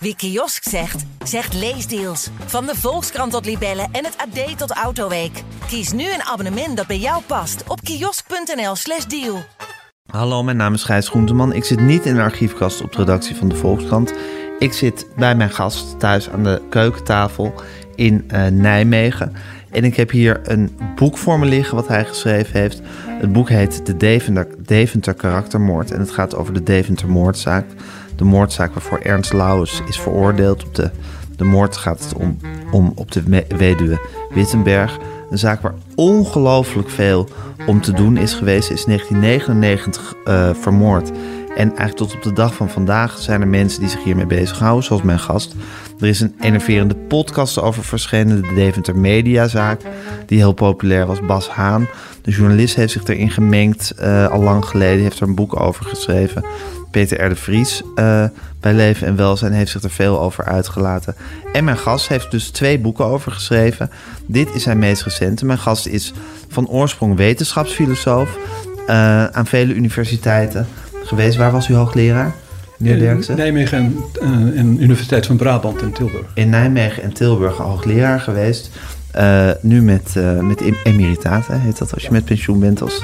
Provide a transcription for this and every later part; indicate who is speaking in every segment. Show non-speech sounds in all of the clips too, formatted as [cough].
Speaker 1: Wie kiosk zegt, zegt leesdeals. Van de Volkskrant tot Libellen en het AD tot Autoweek. Kies nu een abonnement dat bij jou past op kiosk.nl/slash deal.
Speaker 2: Hallo, mijn naam is Gijs Groenteman. Ik zit niet in de archiefkast op de redactie van de Volkskrant. Ik zit bij mijn gast thuis aan de keukentafel in uh, Nijmegen. En ik heb hier een boek voor me liggen wat hij geschreven heeft. Het boek heet De Deventer, Deventer Karaktermoord. En het gaat over de Deventer moordzaak. De moordzaak waarvoor Ernst Lauwers is veroordeeld. Op de, de moord gaat het om, om op de weduwe Wittenberg. Een zaak waar ongelooflijk veel om te doen is geweest. Is 1999 uh, vermoord. En eigenlijk tot op de dag van vandaag zijn er mensen die zich hiermee bezighouden, zoals mijn gast. Er is een enerverende podcast over verschenen, de Deventer Mediazaak, die heel populair was. Bas Haan, de journalist, heeft zich erin gemengd, uh, al lang geleden, heeft er een boek over geschreven. Peter R. de Vries uh, bij Leven en Welzijn heeft zich er veel over uitgelaten. En mijn gast heeft dus twee boeken over geschreven. Dit is zijn meest recente. Mijn gast is van oorsprong wetenschapsfilosoof uh, aan vele universiteiten geweest. Waar was u hoogleraar?
Speaker 3: Meneer Derksen? Nijmegen en, uh, en Universiteit van Brabant in Tilburg.
Speaker 2: In Nijmegen en Tilburg hoogleraar geweest. Uh, nu met, uh, met emeritaat, heet dat als je met pensioen bent als,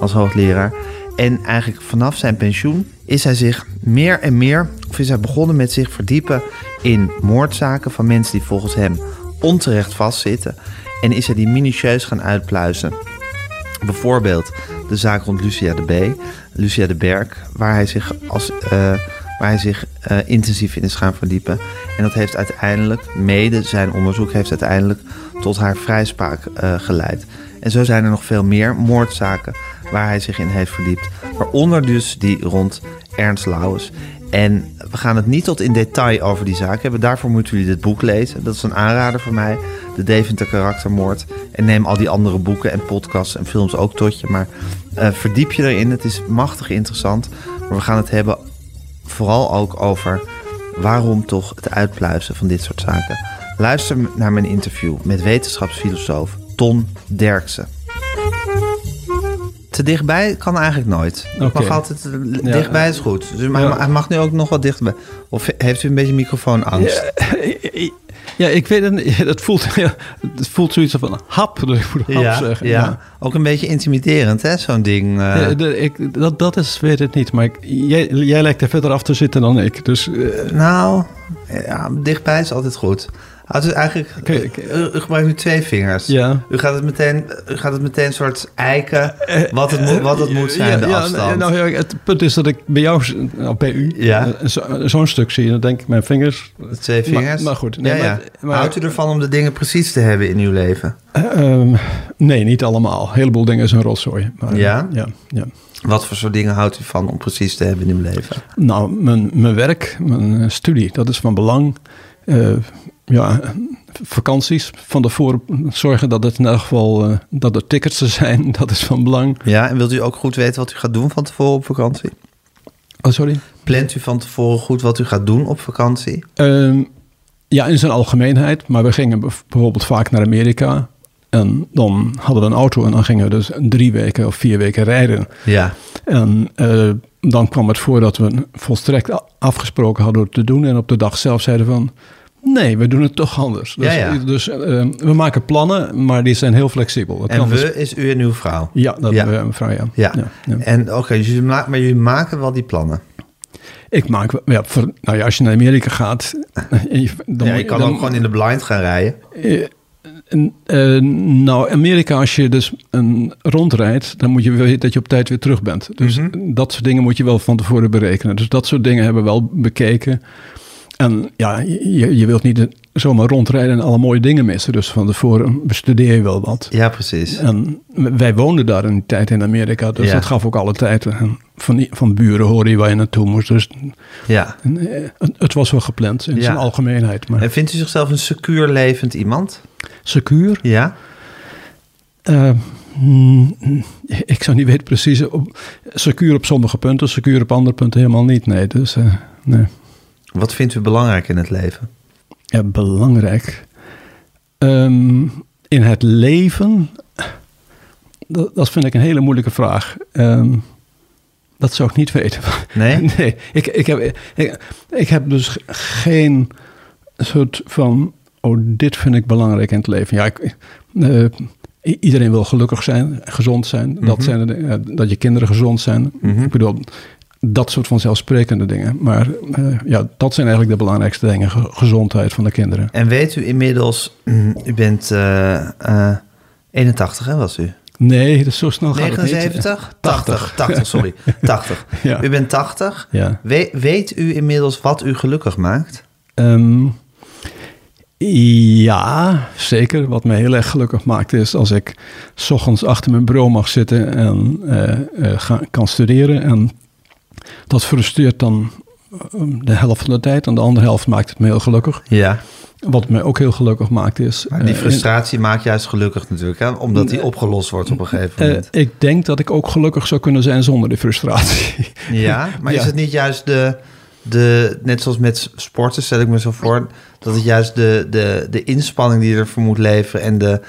Speaker 2: als hoogleraar. En eigenlijk vanaf zijn pensioen is hij zich meer en meer, of is hij begonnen met zich verdiepen in moordzaken van mensen die volgens hem onterecht vastzitten. En is hij die minutieus gaan uitpluizen. Bijvoorbeeld de zaak rond Lucia de B, Lucia de Berg, waar hij zich, als, uh, waar hij zich uh, intensief in is gaan verdiepen. En dat heeft uiteindelijk, mede zijn onderzoek, heeft uiteindelijk tot haar vrijspraak uh, geleid. En zo zijn er nog veel meer moordzaken waar hij zich in heeft verdiept. Waaronder dus die rond Ernst Lauwers. En we gaan het niet tot in detail over die zaak hebben. Daarvoor moeten jullie dit boek lezen. Dat is een aanrader voor mij. De Deventer Karaktermoord. En neem al die andere boeken en podcasts en films ook tot je. Maar uh, verdiep je erin. Het is machtig interessant. Maar we gaan het hebben vooral ook over waarom toch het uitpluizen van dit soort zaken. Luister naar mijn interview met wetenschapsfilosoof Ton Derksen. Te dichtbij kan eigenlijk nooit. Okay. mag altijd dichtbij is goed. Dus ja. hij mag nu ook nog wat dichtbij. Of heeft u een beetje microfoonangst?
Speaker 3: Ja, [laughs] ja, ik weet het Het [laughs] voelt, [laughs] het voelt zoiets van hap, dat ik moet hap zeggen.
Speaker 2: Ja. ook een beetje intimiderend, hè, zo'n ding. Uh...
Speaker 3: De, ik, dat, dat is, weet het niet. Maar ik, jij, jij lijkt er verder af te zitten dan ik. Dus, uh...
Speaker 2: Nou, ja, dichtbij is altijd goed. Ah, dus eigenlijk, okay, u, u, gebruikt nu twee vingers.
Speaker 3: Ja.
Speaker 2: U gaat het meteen, u gaat het meteen soort eiken wat het, moet, wat het moet zijn, de
Speaker 3: ja,
Speaker 2: afstand.
Speaker 3: Nou, het punt is dat ik bij jou, nou, bij u,
Speaker 2: ja.
Speaker 3: zo'n zo stuk zie. Dan denk ik, mijn vingers...
Speaker 2: Twee vingers?
Speaker 3: Maar, maar goed. Nee, maar,
Speaker 2: maar, Houdt u ervan om de dingen precies te hebben in uw leven?
Speaker 3: Uh, um, nee, niet allemaal. Een heleboel dingen een rotzooi. Maar,
Speaker 2: ja?
Speaker 3: Ja, ja.
Speaker 2: Wat voor soort dingen houdt u van om precies te hebben in uw leven?
Speaker 3: Nou, mijn, mijn werk, mijn studie, dat is van belang. Uh, ja, vakanties van tevoren zorgen dat het in elk geval uh, dat er tickets er zijn, [laughs] dat is van belang.
Speaker 2: Ja, en wilt u ook goed weten wat u gaat doen van tevoren op vakantie?
Speaker 3: Oh, sorry?
Speaker 2: Plant u van tevoren goed wat u gaat doen op vakantie?
Speaker 3: Uh, ja, in zijn algemeenheid. Maar we gingen bijvoorbeeld vaak naar Amerika. En dan hadden we een auto en dan gingen we dus drie weken of vier weken rijden.
Speaker 2: Ja.
Speaker 3: En uh, dan kwam het voor dat we volstrekt afgesproken hadden te doen. En op de dag zelf zeiden van... Nee, we doen het toch anders. Dus,
Speaker 2: ja, ja.
Speaker 3: dus uh, we maken plannen, maar die zijn heel flexibel. Dat
Speaker 2: en we
Speaker 3: dus...
Speaker 2: is u en uw vrouw?
Speaker 3: Ja, dat
Speaker 2: ja.
Speaker 3: hebben we een vrouw, ja.
Speaker 2: Ja, ja. En oké, okay, dus maar jullie maken wel die plannen?
Speaker 3: Ik maak, ja, voor, nou ja, als je naar Amerika gaat... [laughs]
Speaker 2: Dan ja, je kan dan, ook gewoon in de blind gaan rijden.
Speaker 3: Uh, uh, nou, Amerika, als je dus een rondrijdt, dan moet je weten dat je op tijd weer terug bent. Dus
Speaker 2: Mhm.
Speaker 3: mm -hmm. dat soort dingen moet je wel van tevoren berekenen. Dus dat soort dingen hebben we wel bekeken. En ja, je, je wilt niet zomaar rondrijden en alle mooie dingen missen. Dus van tevoren bestudeer je wel wat.
Speaker 2: Ja, precies.
Speaker 3: En wij woonden daar een tijd in Amerika, dus
Speaker 2: Ja.
Speaker 3: dat gaf ook alle tijd. En van, die- van buren hoorde je waar je naartoe moest. Dus
Speaker 2: Ja.
Speaker 3: en, eh, het, was wel gepland in
Speaker 2: Ja.
Speaker 3: zijn algemeenheid. Maar
Speaker 2: En vindt u zichzelf een secuur levend iemand?
Speaker 3: secuur?
Speaker 2: Ja?
Speaker 3: Eh, mm, ik zou niet weten precies. Op, secuur op sommige punten, secuur op andere punten helemaal niet. Nee, dus eh, nee.
Speaker 2: Wat vindt u belangrijk in het leven?
Speaker 3: Ja, belangrijk. Ehm, in het leven, dat, dat vind ik een hele moeilijke vraag. Ehm, Dat zou ik niet weten. [laughs]
Speaker 2: Nee?
Speaker 3: Nee, ik, ik, heb, ik, ik heb dus geen soort van... Oh, dit vind ik belangrijk in het leven. Ja, ik, eh, iedereen wil gelukkig zijn, gezond zijn. Dat, zijn de, dingen, eh, dat je kinderen gezond zijn. Ik bedoel, dat soort van zelfsprekende dingen. Maar eh, ja, dat zijn eigenlijk de belangrijkste dingen. Ge- gezondheid van de kinderen.
Speaker 2: En weet u inmiddels, mm, u bent eh, eh, 81 hè, was u?
Speaker 3: Nee, dat is zo snel gaat het niet.
Speaker 2: 79? 80, 80, sorry. [laughs] 80.
Speaker 3: Ja.
Speaker 2: U bent 80.
Speaker 3: Ja.
Speaker 2: We- weet u inmiddels wat u gelukkig maakt?
Speaker 3: Ehm, ja, zeker. Wat mij heel erg gelukkig maakt is als ik 's ochtends achter mijn bureau mag zitten en eh, eh, ga, kan studeren. En dat frustreert dan eh, de helft van de tijd en de andere helft maakt het me heel gelukkig.
Speaker 2: Ja.
Speaker 3: Wat mij ook heel gelukkig maakt is...
Speaker 2: Maar die
Speaker 3: eh,
Speaker 2: frustratie maakt juist gelukkig natuurlijk, hè? omdat die opgelost wordt op een gegeven
Speaker 3: eh,
Speaker 2: moment.
Speaker 3: ik denk dat ik ook gelukkig zou kunnen zijn zonder die frustratie.
Speaker 2: Ja, [laughs] maar
Speaker 3: Ja.
Speaker 2: is het niet juist de, de, net zoals met sporten stel ik me zo voor, dat het juist de, de, de inspanning die je ervoor moet leveren en de,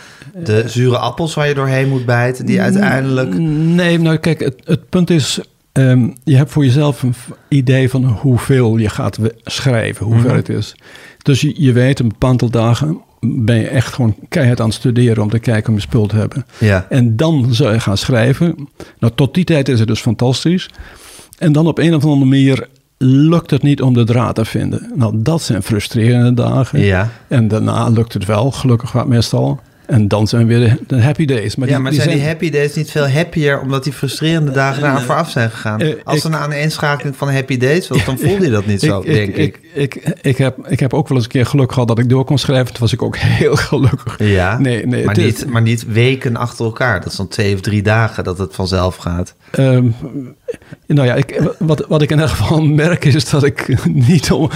Speaker 2: de zure appels waar je doorheen moet bijten, die uiteindelijk...
Speaker 3: Nee, nou kijk, het, het punt is, ehm, je hebt voor jezelf een idee van hoeveel je gaat schrijven, hoe ver het is. Dus je, je weet, een bepaald aantal dagen ben je echt gewoon keihard aan het studeren om te kijken om je spul te hebben.
Speaker 2: Ja.
Speaker 3: En dan zou je gaan schrijven. Nou, tot die tijd is het dus fantastisch. En dan op een of andere manier lukt het niet om de draad te vinden. Nou, dat zijn frustrerende dagen.
Speaker 2: Ja.
Speaker 3: En daarna lukt het wel, gelukkig wat meestal. En dan zijn weer de, happy days. Maar
Speaker 2: ja,
Speaker 3: die,
Speaker 2: maar
Speaker 3: die
Speaker 2: zijn die happy days niet veel happier omdat die frustrerende dagen eraan vooraf zijn gegaan?
Speaker 3: eh,
Speaker 2: Als er een eenschakeling van happy days was, dan voelde je dat niet [laughs] zo, denk ik.
Speaker 3: Ik, ik, ik, heb, ik heb ook wel eens een keer geluk gehad dat ik door kon schrijven. Toen was ik ook [laughs] heel gelukkig.
Speaker 2: Ja,
Speaker 3: Nee, nee,
Speaker 2: maar, niet, maar niet weken achter elkaar. Dat is dan twee of drie dagen dat het vanzelf gaat.
Speaker 3: Ehm, nou ja, ik, wat, wat ik in ieder geval [laughs] merk is dat ik niet om,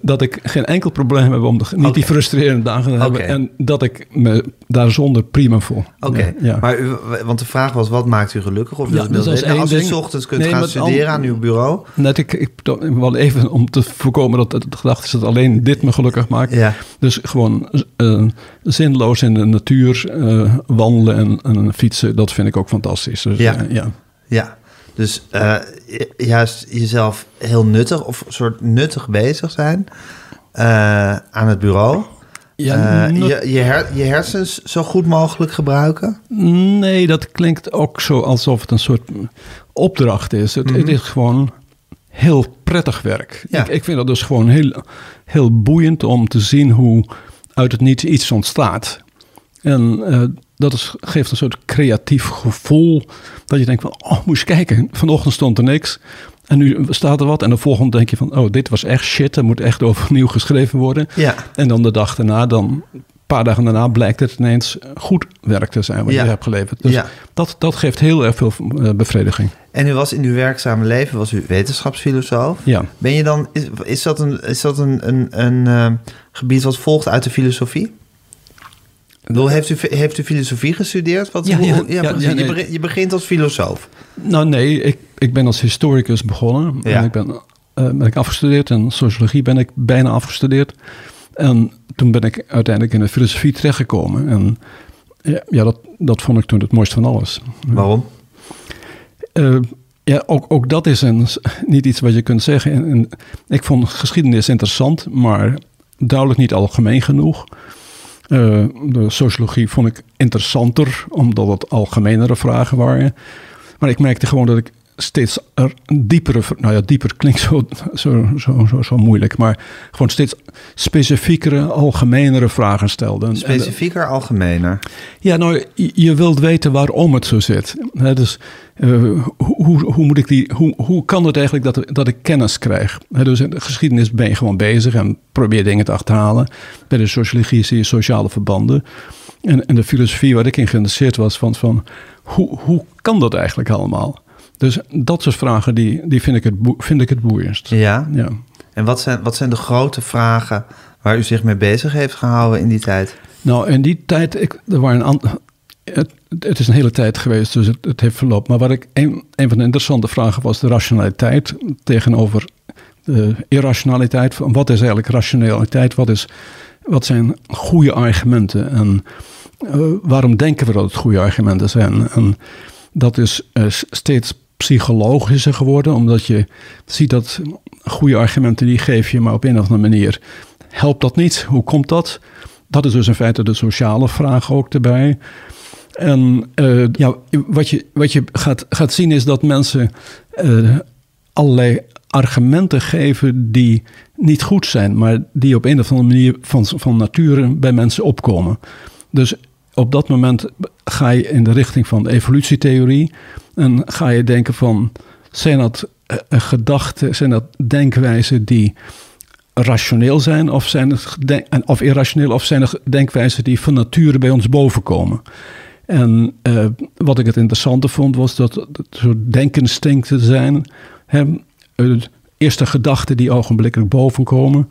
Speaker 3: dat ik geen enkel probleem heb om de, niet die frustrerende dagen te hebben. En dat ik me daar zonder prima voel.
Speaker 2: Oké,
Speaker 3: ja.
Speaker 2: maar u, want de vraag was, wat maakt u gelukkig? Of
Speaker 3: Ja,
Speaker 2: dat
Speaker 3: als
Speaker 2: weten?
Speaker 3: één
Speaker 2: als u
Speaker 3: ding-
Speaker 2: s ochtends kunt
Speaker 3: Nee,
Speaker 2: gaan studeren
Speaker 3: al-
Speaker 2: aan uw bureau.
Speaker 3: Net, ik, ik wel even om te voorkomen dat het gedachte is dat alleen dit me gelukkig maakt.
Speaker 2: Ja.
Speaker 3: Dus gewoon eh, zinloos in de natuur eh, wandelen en, en fietsen, dat vind ik ook fantastisch. Dus,
Speaker 2: Ja.
Speaker 3: eh, ja.
Speaker 2: Ja, dus eh, juist jezelf heel nuttig of soort nuttig bezig zijn eh, aan het bureau.
Speaker 3: Ja,
Speaker 2: Eh, je, je, her- je hersens zo goed mogelijk gebruiken.
Speaker 3: Nee, dat klinkt ook zo alsof het een soort opdracht is. Het, het is gewoon heel prettig werk.
Speaker 2: Ja.
Speaker 3: Ik, ik vind dat dus gewoon heel, heel boeiend om te zien hoe uit het niets iets ontstaat. En eh, dat is, geeft een soort creatief gevoel. Dat je denkt van, oh, moet je kijken. Vanochtend stond er niks. En nu staat er wat. En de volgende denk je van, oh, dit was echt shit. Er moet echt [laughs] overnieuw geschreven worden.
Speaker 2: Ja.
Speaker 3: En dan de dag daarna, dan een paar dagen daarna blijkt het ineens goed werk te zijn wat
Speaker 2: Ja.
Speaker 3: je hebt geleverd. Dus
Speaker 2: Ja.
Speaker 3: dat, dat geeft heel erg veel eh, bevrediging.
Speaker 2: En u was in uw werkzame leven was u wetenschapsfilosoof.
Speaker 3: Ja.
Speaker 2: Ben je dan, is, is dat een, is dat een, een, een eh, gebied wat volgt uit de filosofie? Bedoel, heeft, u, heeft u filosofie gestudeerd? Wat,
Speaker 3: Ja, ja,
Speaker 2: je, begint, je begint als filosoof.
Speaker 3: Nou nee, ik, ik ben als historicus begonnen. En ik ben, eh, ben ik afgestudeerd en sociologie ben ik bijna afgestudeerd. En toen ben ik uiteindelijk in de filosofie terechtgekomen. En ja, ja dat, dat vond ik toen het mooiste van alles.
Speaker 2: Waarom?
Speaker 3: Eh, ja, ook, ook dat is een, niet iets wat je kunt zeggen. En, en ik vond geschiedenis interessant, maar duidelijk niet algemeen genoeg. Eh, de sociologie vond ik interessanter, omdat het algemenere vragen waren. Maar ik merkte gewoon dat ik steeds er diepere, nou ja, dieper klinkt zo, zo, zo, zo, zo moeilijk, maar gewoon steeds specifiekere, algemenere vragen stelde. En-
Speaker 2: Specifieker, algemener.
Speaker 3: ja, nou, je- wilt weten waarom het zo zit. Dus eh, hoe, hoe, moet ik die, hoe, hoe kan het eigenlijk dat, dat ik kennis krijg? Dus in de geschiedenis ben je gewoon bezig en probeer dingen te achterhalen. Bij de sociologie zie je sociale verbanden. En, en de filosofie waar ik in geïnteresseerd was, van, van hoe, hoe kan dat eigenlijk allemaal? Dus dat soort vragen, die, die vind, ik het vind ik het boeiendst.
Speaker 2: Ja.
Speaker 3: Ja.
Speaker 2: En wat zijn, wat zijn de grote vragen waar u zich mee bezig heeft gehouden in die tijd?
Speaker 3: Nou, in die tijd, ik, er waren een. Het, het is een hele tijd geweest, dus het, het heeft verloop. Maar wat ik een, een van de interessante vragen was de rationaliteit tegenover de irrationaliteit. Van Wat is eigenlijk rationaliteit? Wat, is, wat zijn goede argumenten? En eh, waarom denken we dat het goede argumenten zijn? En dat is eh, s- steeds psychologischer geworden, omdat je ziet dat goede argumenten die geef je, maar op een of andere manier helpt dat niet. Hoe komt dat? Dat is dus in feite de sociale vraag ook erbij. En uh, ja, wat je, wat je gaat, gaat zien is dat mensen uh, allerlei argumenten geven die niet goed zijn, maar die op een of andere manier van, van nature bij mensen opkomen. Dus op dat moment ga je in de richting van de evolutietheorie en ga je denken van, zijn dat uh, gedachten, zijn dat denkwijzen die rationeel zijn of, zijn het of irrationeel of zijn er denkwijzen die van nature bij ons bovenkomen? En uh, wat ik het interessante vond was dat het soort denkinstincten zijn. Hè, de eerste gedachten die ogenblikkelijk bovenkomen,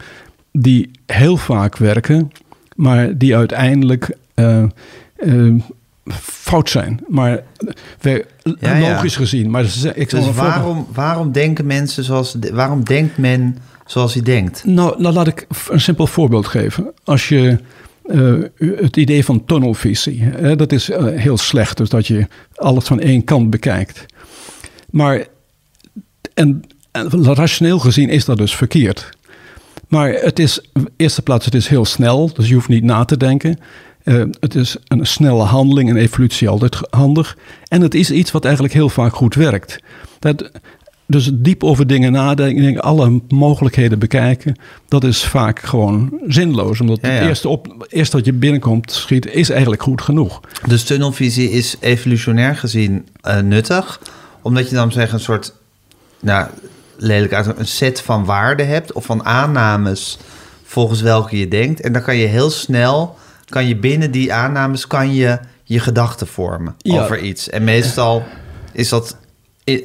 Speaker 3: die heel vaak werken, maar die uiteindelijk fout zijn. Maar ja, logisch ja. gezien. Maar ik
Speaker 2: dus waarom, waarom denken mensen zoals. Waarom denkt men zoals hij denkt?
Speaker 3: Nou, nou, laat ik een simpel voorbeeld geven. Als je. Uh, het idee van tunnelvisie. Hè, dat is uh, heel slecht, dus dat je alles van één kant bekijkt. Maar en, en, rationeel gezien is dat dus verkeerd. Maar het is, in eerste plaats, het is heel snel, dus je hoeft niet na te denken. Uh, het is een snelle handeling en evolutie altijd handig. En het is iets wat eigenlijk heel vaak goed werkt. Dat, dus diep over dingen nadenken, alle mogelijkheden bekijken, dat is vaak gewoon zinloos. Omdat ja, ja. het eerste, op, eerst wat je binnenkomt schiet, is eigenlijk goed genoeg.
Speaker 2: Dus tunnelvisie is evolutionair gezien uh, nuttig, omdat je dan zeggen een soort, nou lelijk uit, een set van waarden hebt of van aannames volgens welke je denkt. En dan kan je heel snel, kan je binnen die aannames, kan je je gedachten vormen ja. over iets. En meestal is dat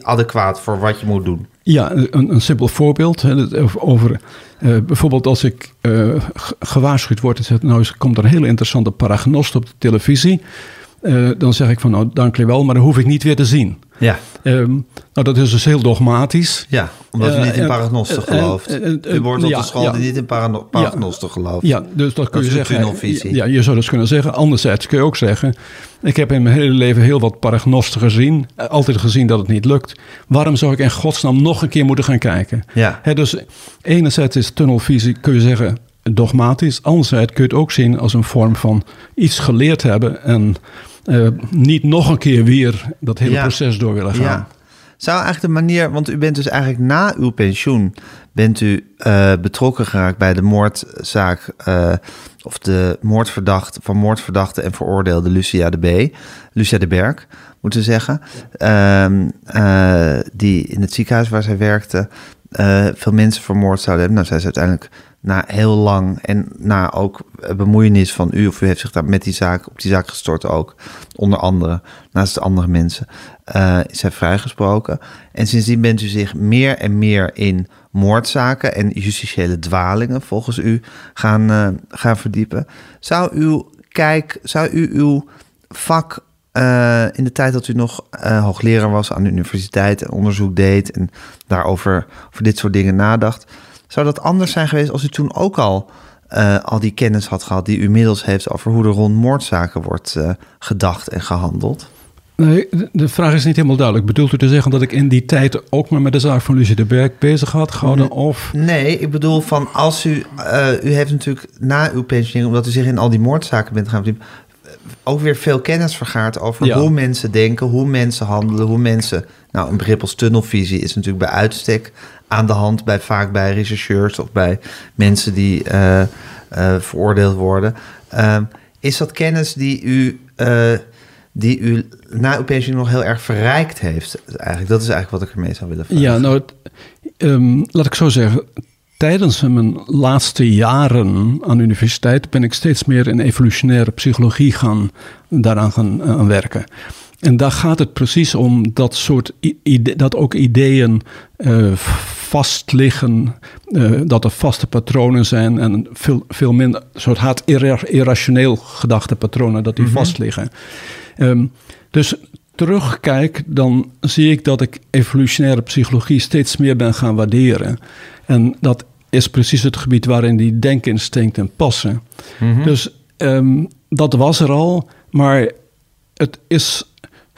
Speaker 2: adequaat voor wat je moet doen.
Speaker 3: Ja, een, een simpel voorbeeld. Hè, over, uh, bijvoorbeeld als ik uh, gewaarschuwd word, zegt, nou komt er een hele interessante paragnost op de televisie. Uh, dan zeg ik van nou dank je wel, maar dan hoef ik niet weer te zien.
Speaker 2: Ja.
Speaker 3: Um, nou, dat is dus heel dogmatisch.
Speaker 2: Ja, omdat u niet in paragnosten gelooft. u wordt op de school die niet in paragnosten gelooft.
Speaker 3: Ja, dus dat kun je zeggen. Ja, je zou dus kunnen zeggen. Anderzijds kun je ook zeggen. Ik heb in mijn hele leven heel wat paragnosten gezien. Altijd gezien dat het niet lukt. Waarom zou ik in godsnaam nog een keer moeten gaan kijken?
Speaker 2: Ja.
Speaker 3: Dus enerzijds is tunnelvisie, kun je zeggen, dogmatisch. Anderzijds kun je het ook zien als een vorm van iets geleerd hebben en uh, niet nog een keer weer dat hele ja. proces door willen gaan. Ja.
Speaker 2: Zou eigenlijk de manier, want u bent dus eigenlijk na uw pensioen, bent u uh, betrokken geraakt bij de moordzaak uh, of de moordverdachte van moordverdachte en veroordeelde Lucia de B. Lucia de Berg, moeten we zeggen. Uh, die in het ziekenhuis waar zij werkte veel mensen vermoord zouden hebben. Nou, zij is uiteindelijk na heel lang en na ook bemoeienis van u, of u heeft zich daar met die zaak, op die zaak gestort ook, onder andere, naast de andere mensen, uh, is hij vrijgesproken. En sindsdien bent u zich meer en meer in moordzaken en justitiële dwalingen, volgens u, gaan, uh, gaan verdiepen. Zou, uw kijk, zou u uw vak uh, in de tijd dat u nog uh, hoogleraar was aan de universiteit en onderzoek deed en daarover over dit soort dingen nadacht, zou dat anders zijn geweest als u toen ook al uh, al die kennis had gehad die u inmiddels heeft over hoe er rond moordzaken wordt uh, gedacht en gehandeld?
Speaker 3: Nee, de vraag is niet helemaal duidelijk. Bedoelt u te zeggen dat ik in die tijd ook maar met de zaak van Lucie de Berg bezig had gehouden? Of?
Speaker 2: Nee, ik bedoel van als u... Uh, u heeft natuurlijk na uw pensionering, omdat u zich in al die moordzaken bent gaan verdiepen... ook weer veel kennis vergaard over ja. hoe mensen denken, hoe mensen handelen, hoe mensen... Nou, een begrip als tunnelvisie is natuurlijk bij uitstek aan de hand bij vaak bij rechercheurs of bij mensen die uh, uh, veroordeeld worden. Uh, is dat kennis die u, eh, die u na uw pensioen nog heel erg verrijkt heeft? Eigenlijk, dat is eigenlijk wat ik ermee zou willen vragen.
Speaker 3: Ja, nou, um, laat ik zo zeggen. Tijdens mijn laatste jaren aan de universiteit ben ik steeds meer in evolutionaire psychologie gaan, daaraan gaan aan werken. En daar gaat het precies om dat soort dat ook ideeën uh, vastliggen, uh, dat er vaste patronen zijn en veel, veel minder soort haat irrationeel gedachte patronen dat die mm -hmm. vastliggen. Um, dus terugkijk, dan zie ik dat ik evolutionaire psychologie steeds meer ben gaan waarderen. En dat is precies het gebied waarin die denkinstincten passen. Mm -hmm. Dus um, dat was er al, maar het is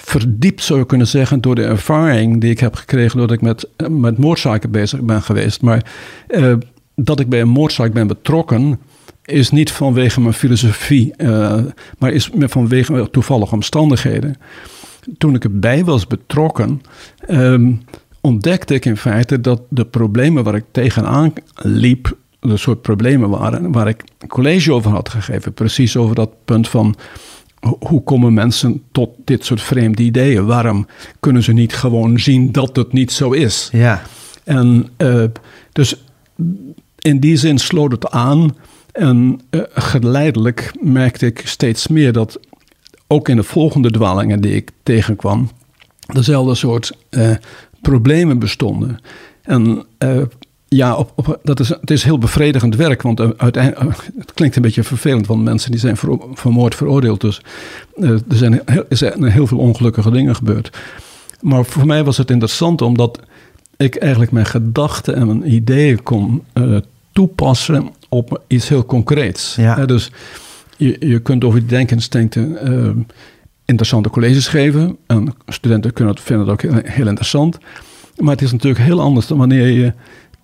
Speaker 3: verdiept, zou je kunnen zeggen, door de ervaring die ik heb gekregen doordat ik met, met moordzaken bezig ben geweest. Maar eh, dat ik bij een moordzaak ben betrokken, is niet vanwege mijn filosofie, uh, maar is vanwege toevallige omstandigheden. Toen ik erbij was betrokken, um, ontdekte ik in feite dat de problemen waar ik tegenaan liep, de soort problemen waren waar ik college over had gegeven. Precies over dat punt van hoe komen mensen tot dit soort vreemde ideeën? Waarom kunnen ze niet gewoon zien dat het niet zo is?
Speaker 2: Ja.
Speaker 3: En uh, dus in die zin sloot het aan. En uh, geleidelijk merkte ik steeds meer dat ook in de volgende dwalingen die ik tegenkwam, dezelfde soort uh, problemen bestonden. En ja, op, op, dat is, het is heel bevredigend werk, want uiteindelijk, het klinkt een beetje vervelend, want mensen die zijn voor, voor moord veroordeeld. Dus uh, er, zijn, er zijn heel veel ongelukkige dingen gebeurd. Maar voor mij was het interessant omdat ik eigenlijk mijn gedachten en mijn ideeën kon uh, toepassen op iets heel concreets.
Speaker 2: Ja.
Speaker 3: dus je, je kunt over die denkinstincten interessante colleges geven. En studenten kunnen het, vinden het ook heel, heel interessant. Maar het is natuurlijk heel anders dan wanneer je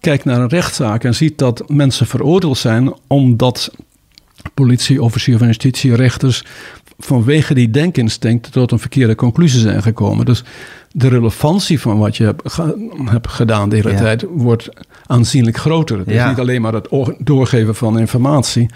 Speaker 3: kijkt naar een rechtszaak en ziet dat mensen veroordeeld zijn omdat politie, officier van justitie, rechters vanwege die denkinstinct tot een verkeerde conclusie zijn gekomen. Dus de relevantie van wat je hebt, hebt gedaan de hele ja. tijd wordt aanzienlijk groter. Het is
Speaker 2: Ja.
Speaker 3: niet alleen maar het doorgeven van informatie,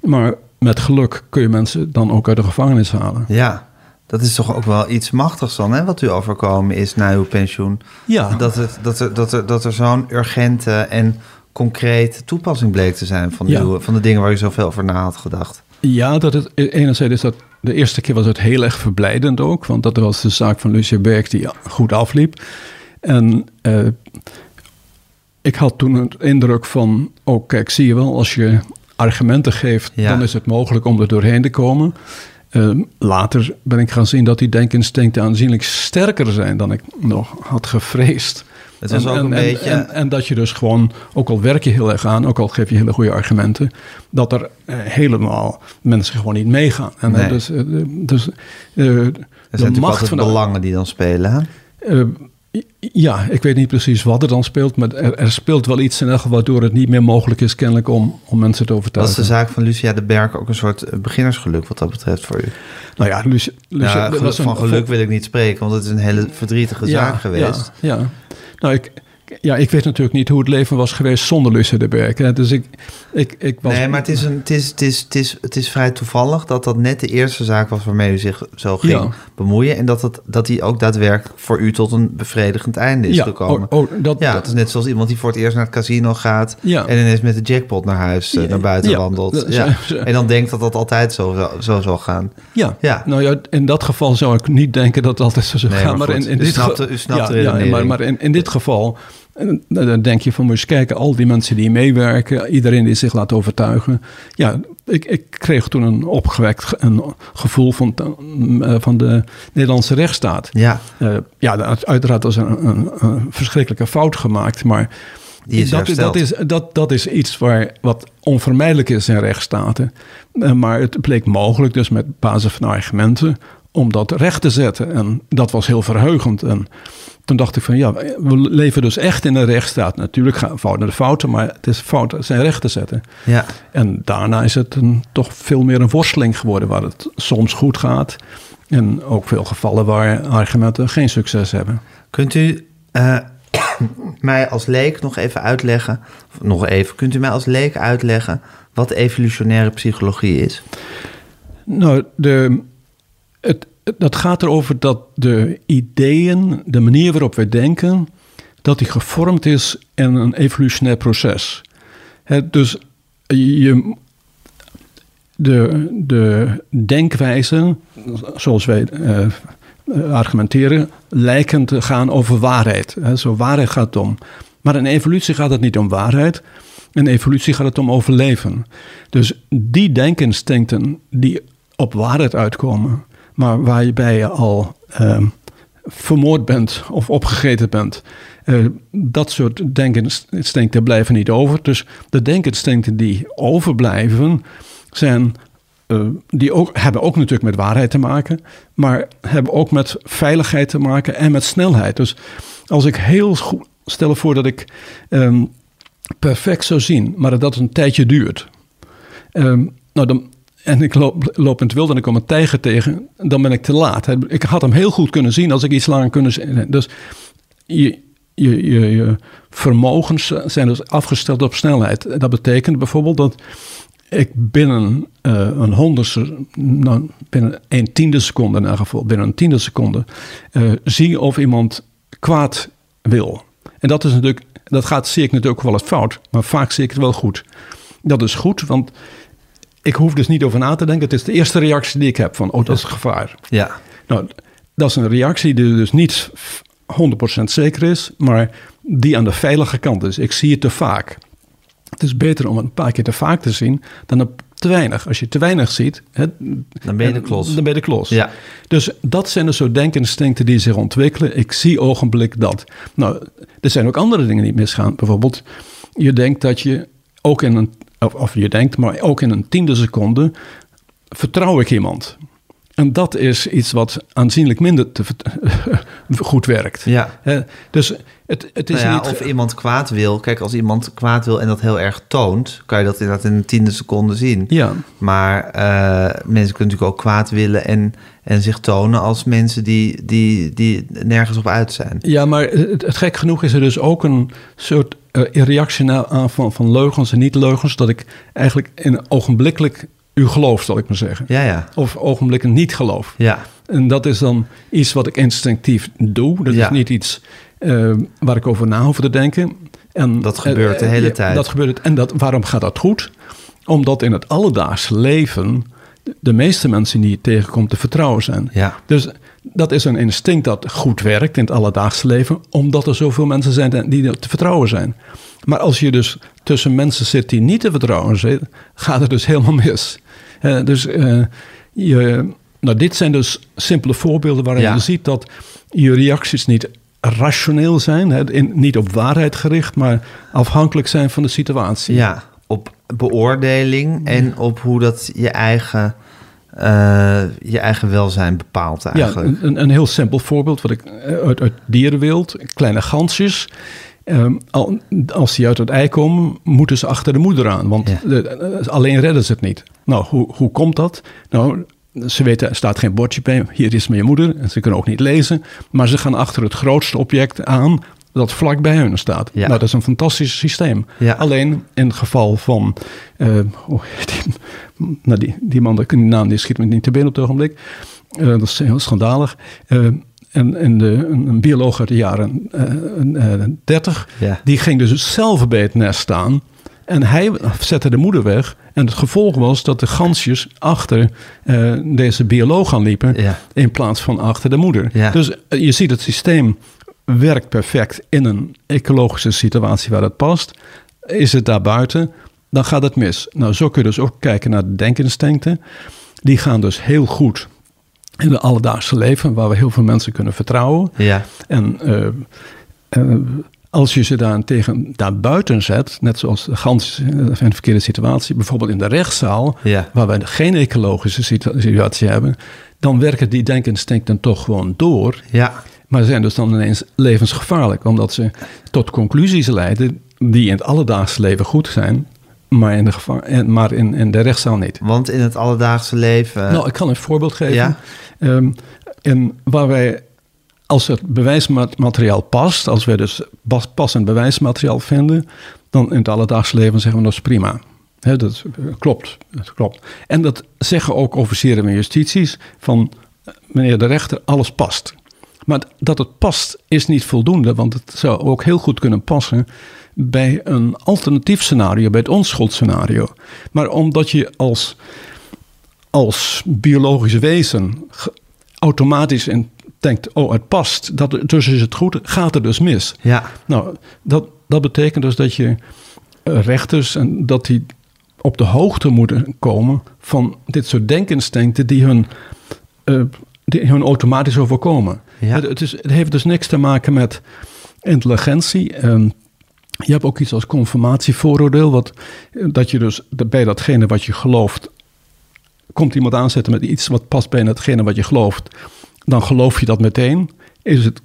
Speaker 3: maar met geluk kun je mensen dan ook uit de gevangenis halen.
Speaker 2: Ja, dat is toch ook wel iets machtigs dan, hè, wat u overkomen is na uw pensioen.
Speaker 3: Ja.
Speaker 2: Dat, het, dat er, dat er, dat er zo'n urgente en concreet toepassing bleek te zijn van,
Speaker 3: Ja.
Speaker 2: uw, van de dingen waar u zoveel over na had gedacht.
Speaker 3: Ja, dat het, enerzijds is dat de eerste keer was het heel erg verblijdend ook, want dat was de zaak van Lucia Berg die goed afliep. En eh, ik had toen het indruk van, oh kijk, zie je wel, als je argumenten geeft,
Speaker 2: Ja.
Speaker 3: dan is het mogelijk om er doorheen te komen. Eh, later ben ik gaan zien dat die denkinstincten aanzienlijk sterker zijn dan ik nog had gevreesd.
Speaker 2: Het was ook een beetje-
Speaker 3: En, en dat je dus gewoon, ook al werk je heel erg aan, ook al geef je hele goede argumenten, dat er eh, helemaal mensen gewoon niet meegaan. En
Speaker 2: Nee.
Speaker 3: eh, dus, eh, dus
Speaker 2: Er zijn
Speaker 3: de macht van de,
Speaker 2: belangen die dan spelen.
Speaker 3: Ja, ik weet niet precies wat er dan speelt, maar er, er speelt wel iets in elk waardoor het niet meer mogelijk is kennelijk om, om mensen te
Speaker 2: Was
Speaker 3: overtuigen.
Speaker 2: de zaak van Lucia de Berg ook een soort eh, beginnersgeluk wat dat betreft voor u?
Speaker 3: Nou ja, Lucia, Lucia,
Speaker 2: ja,
Speaker 3: dat
Speaker 2: geluk,
Speaker 3: was een-
Speaker 2: van geluk wil ik niet spreken, want het is een hele verdrietige zaak geweest.
Speaker 3: Ja, ja. Nou, ik, ja, ik weet natuurlijk niet hoe het leven was geweest zonder Lucia de Berg. Hè. Dus ik, ik, ik was...
Speaker 2: Nee, maar het is, een, het, is, het, is, het, is, het is vrij toevallig dat dat net de eerste zaak was waarmee u zich zo ging
Speaker 3: Ja.
Speaker 2: bemoeien. En dat, het, dat die ook daadwerkelijk voor u tot een bevredigend einde is
Speaker 3: ja,
Speaker 2: gekomen.
Speaker 3: oh, oh, dat,
Speaker 2: ja,
Speaker 3: dat-
Speaker 2: het is net zoals iemand die voor het eerst naar het casino gaat
Speaker 3: Ja.
Speaker 2: en ineens met de jackpot naar huis, eh,
Speaker 3: Ja,
Speaker 2: naar buiten
Speaker 3: ja,
Speaker 2: wandelt.
Speaker 3: dat-
Speaker 2: Ja. [laughs] En dan denkt dat dat altijd zo, zo, zo zal gaan.
Speaker 3: Ja.
Speaker 2: Ja.
Speaker 3: nou ja, in dat geval zou ik niet denken dat het altijd zo zou
Speaker 2: Nee,
Speaker 3: gaan.
Speaker 2: maar
Speaker 3: Maar,
Speaker 2: goed,
Speaker 3: in, in
Speaker 2: u
Speaker 3: dit
Speaker 2: snapt u snapt
Speaker 3: ja,
Speaker 2: de
Speaker 3: ja, maar, maar in, in dit geval eh, dan denk je van, moet je eens kijken, al die mensen die meewerken, iedereen die zich laat overtuigen. Ja, ik, ik kreeg toen een opgewekt ge- een gevoel van, eh, van de Nederlandse rechtsstaat.
Speaker 2: Ja,
Speaker 3: Eh, ja, uiteraard was er een, een, een verschrikkelijke fout gemaakt, maar
Speaker 2: Die is
Speaker 3: dat,
Speaker 2: hersteld.
Speaker 3: dat, is, dat, dat is iets waar, wat onvermijdelijk is in rechtsstaten. Eh, maar het bleek mogelijk, dus met basis van argumenten, om dat recht te zetten. En dat was heel verheugend. En toen dacht ik van ja, we leven dus echt in een rechtsstaat. Natuurlijk gaan fouten de fouten, maar het is fout zijn recht te zetten.
Speaker 2: ja.
Speaker 3: En daarna is het een, toch veel meer een worsteling geworden waar het soms goed gaat. En ook veel gevallen waar argumenten geen succes hebben.
Speaker 2: Kunt u eh, [coughs] mij als leek nog even uitleggen, nog even, kunt u mij als leek uitleggen wat evolutionaire psychologie is?
Speaker 3: Nou, de, het, dat gaat erover dat de ideeën, de manier waarop we denken, dat die gevormd is in een evolutionair proces. Dus je, de, de denkwijzen, zoals wij eh, argumenteren, lijken te gaan over waarheid. Zo waarheid gaat het om. Maar in evolutie gaat het niet om waarheid. In evolutie gaat het om overleven. Dus die denkinstincten die op waarheid uitkomen, maar waarbij je al ehm, vermoord bent of opgegeten bent, eh, dat soort denkinstincten blijven niet over. Dus de denkinstincten die overblijven zijn eh, die ook, hebben ook natuurlijk met waarheid te maken, maar hebben ook met veiligheid te maken en met snelheid. Dus als ik heel goed stel voor dat ik ehm, perfect zou zien, maar dat dat een tijdje duurt. Ehm, nou, dan, en ik loop, loop in het wild en ik kom een tijger tegen, dan ben ik te laat. Ik had hem heel goed kunnen zien als ik iets langer kunnen zien. Dus je, je, je, vermogens zijn dus afgesteld op snelheid. Dat betekent bijvoorbeeld dat ik binnen uh, een honderdste, nou, binnen een tiende seconde in geval, binnen een tiende seconde, uh, zie of iemand kwaad wil. En dat is natuurlijk, dat gaat, zie ik natuurlijk wel eens fout, maar vaak zie ik het wel goed. Dat is goed, want ik hoef dus niet over na te denken. Het is de eerste reactie die ik heb van, oh, dat is gevaar.
Speaker 2: Ja.
Speaker 3: Nou, dat is een reactie die dus niet 100% zeker is, maar die aan de veilige kant is. Ik zie het te vaak. Het is beter om een paar keer te vaak te zien dan te weinig. Als je te weinig ziet, hè,
Speaker 2: dan ben je de klos.
Speaker 3: Dan ben je de klos.
Speaker 2: Ja.
Speaker 3: Dus dat zijn de soort denkinstincten die zich ontwikkelen. Ik zie ogenblik dat. Nou, er zijn ook andere dingen die misgaan. Bijvoorbeeld, je denkt dat je ook in een, of, of je denkt, maar ook in een tiende seconde vertrouw ik iemand. En dat is iets wat aanzienlijk minder te, [laughs] goed werkt.
Speaker 2: Ja.
Speaker 3: dus het, het is
Speaker 2: nou ja,
Speaker 3: niet...
Speaker 2: Of iemand kwaad wil. Kijk, als iemand kwaad wil en dat heel erg toont... kan je dat inderdaad in een tiende seconde zien.
Speaker 3: Ja.
Speaker 2: Maar uh, mensen kunnen natuurlijk ook kwaad willen... en, en zich tonen als mensen die, die, die nergens op uit zijn.
Speaker 3: Ja, maar het, het gek genoeg is er dus ook een soort uh, reactie aan van, van leugens en niet-leugens... dat ik eigenlijk in ogenblikkelijk u gelooft, zal ik maar zeggen.
Speaker 2: Ja, ja.
Speaker 3: Of ogenblikken niet geloof.
Speaker 2: Ja.
Speaker 3: En dat is dan iets wat ik instinctief doe. Dat
Speaker 2: Ja.
Speaker 3: is niet iets eh, waar ik over na hoef te denken. En,
Speaker 2: Dat gebeurt de
Speaker 3: eh,
Speaker 2: hele
Speaker 3: ja,
Speaker 2: tijd.
Speaker 3: Dat gebeurt. En dat, waarom gaat dat goed? Omdat in het alledaagse leven de meeste mensen die je tegenkomt te vertrouwen zijn.
Speaker 2: Ja.
Speaker 3: Dus dat is een instinct dat goed werkt in het alledaagse leven, omdat er zoveel mensen zijn die te vertrouwen zijn. Maar als je dus tussen mensen zit die niet te vertrouwen zijn, gaat het dus helemaal mis. Dus eh, je, nou, dit zijn dus simpele voorbeelden waarin
Speaker 2: Ja.
Speaker 3: je ziet dat je reacties niet rationeel zijn, hè, in, niet op waarheid gericht, maar afhankelijk zijn van de situatie.
Speaker 2: Ja, op beoordeling en op hoe dat je eigen, eh, je eigen welzijn bepaalt
Speaker 3: Ja,
Speaker 2: eigenlijk.
Speaker 3: een, een heel simpel voorbeeld wat ik uit, uit dierenwild. Kleine gansjes. Ehm, al- als die uit het ei komen, moeten ze achter de moeder aan. Want
Speaker 2: Ja.
Speaker 3: de- eh, alleen redden ze het niet. Nou, hoe, hoe komt dat? Nou, ze weten, er staat geen bordje bij. Hier is mijn moeder. En ze kunnen ook niet lezen. Maar ze gaan achter het grootste object aan dat vlak bij hun staat.
Speaker 2: Ja.
Speaker 3: Nou, dat is een fantastisch systeem.
Speaker 2: Ja.
Speaker 3: Alleen in het geval van... heet die, nou, die, die man, die naam die schiet me niet te binnen op het ogenblik. Eh, dat is heel schandalig. En, en de, een, een bioloog uit de jaren eh, eh, 30,
Speaker 2: Ja.
Speaker 3: die ging dus zelf bij het nest staan. En hij zette de moeder weg. En het gevolg was dat de gansjes achter eh, deze bioloog aan liepen.
Speaker 2: Ja.
Speaker 3: In plaats van achter de moeder.
Speaker 2: Ja.
Speaker 3: Dus eh, je ziet het systeem werkt perfect in een ecologische situatie waar het past. Is het daarbuiten, dan gaat het mis. Nou, zo kun je dus ook kijken naar de denkinstincten. Die gaan dus heel goed in het alledaagse leven, waar we heel veel mensen kunnen vertrouwen.
Speaker 2: Ja,
Speaker 3: En eh, eh, als je ze daarentegen daarbuiten zet, net zoals de gans in een verkeerde situatie, bijvoorbeeld in de rechtszaal,
Speaker 2: Ja.
Speaker 3: waar wij geen ecologische situ- situatie hebben, dan werken die denkinstincten toch gewoon door.
Speaker 2: ja,
Speaker 3: Maar zijn dus dan ineens levensgevaarlijk, omdat ze tot conclusies leiden die in het alledaagse leven goed zijn, maar in de, gevaar, en- maar in, in de rechtszaal niet.
Speaker 2: want in het alledaagse leven...
Speaker 3: Nou, ik kan een voorbeeld geven.
Speaker 2: Ja.
Speaker 3: Ehm, en waar wij, als het bewijsmateriaal past, als wij dus pas- passend bewijsmateriaal vinden, dan in het alledaagse leven zeggen we dat is prima. Hè, dat klopt, dat klopt. En dat zeggen ook officieren van justities van eh, meneer de rechter, alles past. Maar dat het past is niet voldoende, want het zou ook heel goed kunnen passen bij een alternatief scenario, bij het onschuldscenario. Maar omdat je als als biologisch wezen automatisch in denkt, oh het past, dat, dus is het goed, gaat het dus mis.
Speaker 2: Ja,
Speaker 3: Nou, dat, dat betekent dus dat je eh, rechters en dat die op de hoogte moeten komen van dit soort denkinstincten die hun, eh, die hun automatisch overkomen.
Speaker 2: Ja.
Speaker 3: Het, het, is, het heeft dus niks te maken met intelligentie. Ehm, je hebt ook iets als confirmatievooroordeel, wat, dat je dus bij datgene wat je gelooft komt iemand aanzetten met iets wat past bij hetgene wat je gelooft, dan geloof je dat meteen. Is het,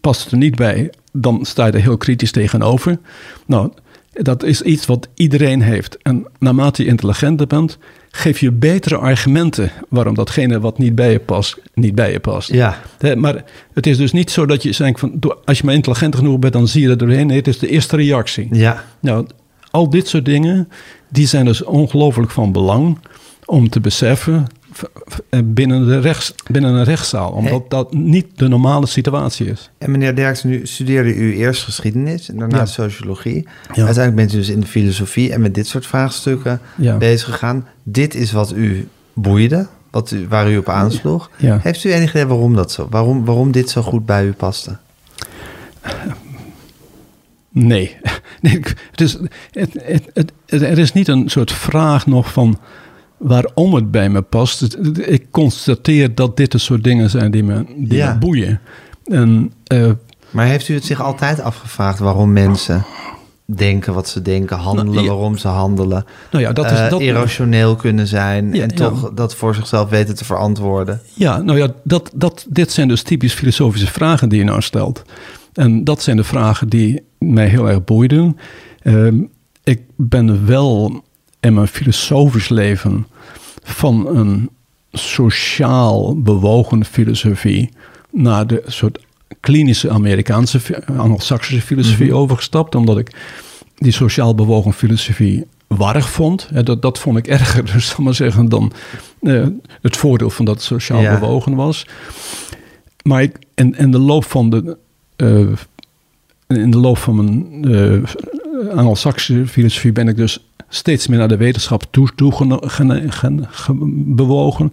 Speaker 3: past het er niet bij, dan sta je er heel kritisch tegenover. Nou, dat is iets wat iedereen heeft. En naarmate je intelligenter bent, geef je betere argumenten waarom datgene wat niet bij je past, niet bij je past.
Speaker 2: Ja.
Speaker 3: Maar het is dus niet zo dat je denkt van, als je maar intelligent genoeg bent, dan zie je er doorheen. Nee, het is de eerste reactie.
Speaker 2: Ja.
Speaker 3: Nou, al dit soort dingen, die zijn dus ongelooflijk van belang om te beseffen binnen, de rechts, binnen een rechtszaal. Omdat
Speaker 2: Hey.
Speaker 3: dat niet de normale situatie is.
Speaker 2: En meneer Derksen, nu studeerde u eerst geschiedenis en daarna
Speaker 3: Ja.
Speaker 2: sociologie.
Speaker 3: Ja.
Speaker 2: Uiteindelijk bent u dus in de filosofie en met dit soort vraagstukken
Speaker 3: Ja.
Speaker 2: bezig gegaan. Dit is wat u boeide, wat u, waar u op aansloeg. Heeft u enig idee waarom dat zo? Waarom, waarom dit zo goed bij u paste?
Speaker 3: Nee. [laughs] nee is, het, het- het- er is niet een soort vraag nog van waarom het bij me past. Ik constateer dat dit de soort dingen zijn die me, die
Speaker 2: Ja.
Speaker 3: me boeien. En eh,
Speaker 2: Maar heeft u het zich altijd afgevraagd waarom mensen denken wat ze denken, handelen
Speaker 3: Nou, ja.
Speaker 2: waarom ze handelen?
Speaker 3: nou ja, dat is...
Speaker 2: eh,
Speaker 3: dat,
Speaker 2: irrationeel kunnen zijn
Speaker 3: Ja,
Speaker 2: en
Speaker 3: ja.
Speaker 2: toch dat voor zichzelf weten te verantwoorden.
Speaker 3: Ja, nou ja, dat, dat, dit zijn dus typisch filosofische vragen die je nou stelt. En dat zijn de vragen die mij heel erg boeiden. Ehm, ik ben wel in mijn filosofisch leven van een sociaal bewogen filosofie naar de soort klinische Amerikaanse, Anglo-Saxische filosofie overgestapt, omdat ik die sociaal bewogen filosofie warrig vond. Dat, dat vond ik erger, [laughs] dus zal maar zeggen, dan eh, het voordeel van dat het sociaal
Speaker 2: Ja.
Speaker 3: bewogen was. Maar ik, in, in de loop van de, eh, in de loop van mijn eh Anglo-Saxische filosofie ben ik dus steeds meer naar de wetenschap toe, toe gen- bewogen.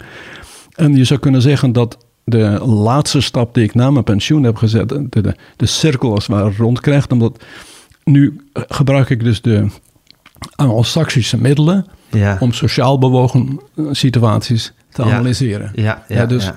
Speaker 3: En je zou kunnen zeggen dat de laatste stap die ik na mijn pensioen heb gezet, de, de, de cirkel als het ware rondkrijgt. Omdat nu gebruik ik dus de Anglo-Saxische middelen
Speaker 2: Ja,
Speaker 3: om sociaal bewogen eh, situaties te
Speaker 2: Ja.
Speaker 3: analyseren.
Speaker 2: ja, ja,
Speaker 3: dus.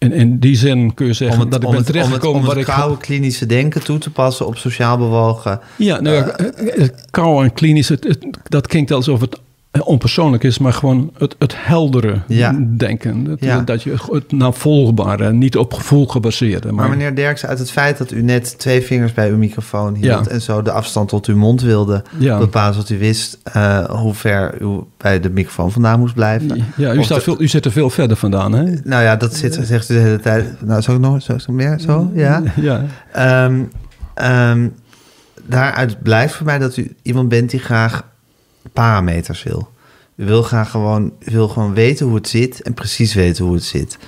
Speaker 3: In, in die zin kun je zeggen
Speaker 2: Om het,
Speaker 3: dat ik
Speaker 2: om
Speaker 3: ben
Speaker 2: het, om het,
Speaker 3: terechtgekomen
Speaker 2: om het
Speaker 3: ik...
Speaker 2: koude klinische denken toe te passen op sociaal bewogen.
Speaker 3: Ja, nou ja, eh, het kou en klinisch, het, het- dat klinkt alsof het onpersoonlijk is, maar gewoon het, het heldere
Speaker 2: Ja.
Speaker 3: denken. Dat,
Speaker 2: Ja.
Speaker 3: dat je het navolgbare, niet op gevoel gebaseerde. Maar,
Speaker 2: Maar meneer Derksen, uit het feit dat u net twee vingers bij uw microfoon hield...
Speaker 3: Ja.
Speaker 2: en zo de afstand tot uw mond wilde bepalen... zodat u wist eh, hoe ver u bij de microfoon vandaan moest blijven.
Speaker 3: ja, u, staat
Speaker 2: de-
Speaker 3: veel, u zit er veel verder vandaan, hè?
Speaker 2: Nou ja, dat zit, zegt u de hele tijd. Nou, zou ik nog zo, zo meer? Zo, ja.
Speaker 3: Ja,
Speaker 2: Ehm, ehm, daaruit blijft voor mij dat u iemand bent die graag parameters wil. U wil graag gewoon, wil gewoon weten hoe het zit en precies weten hoe het zit.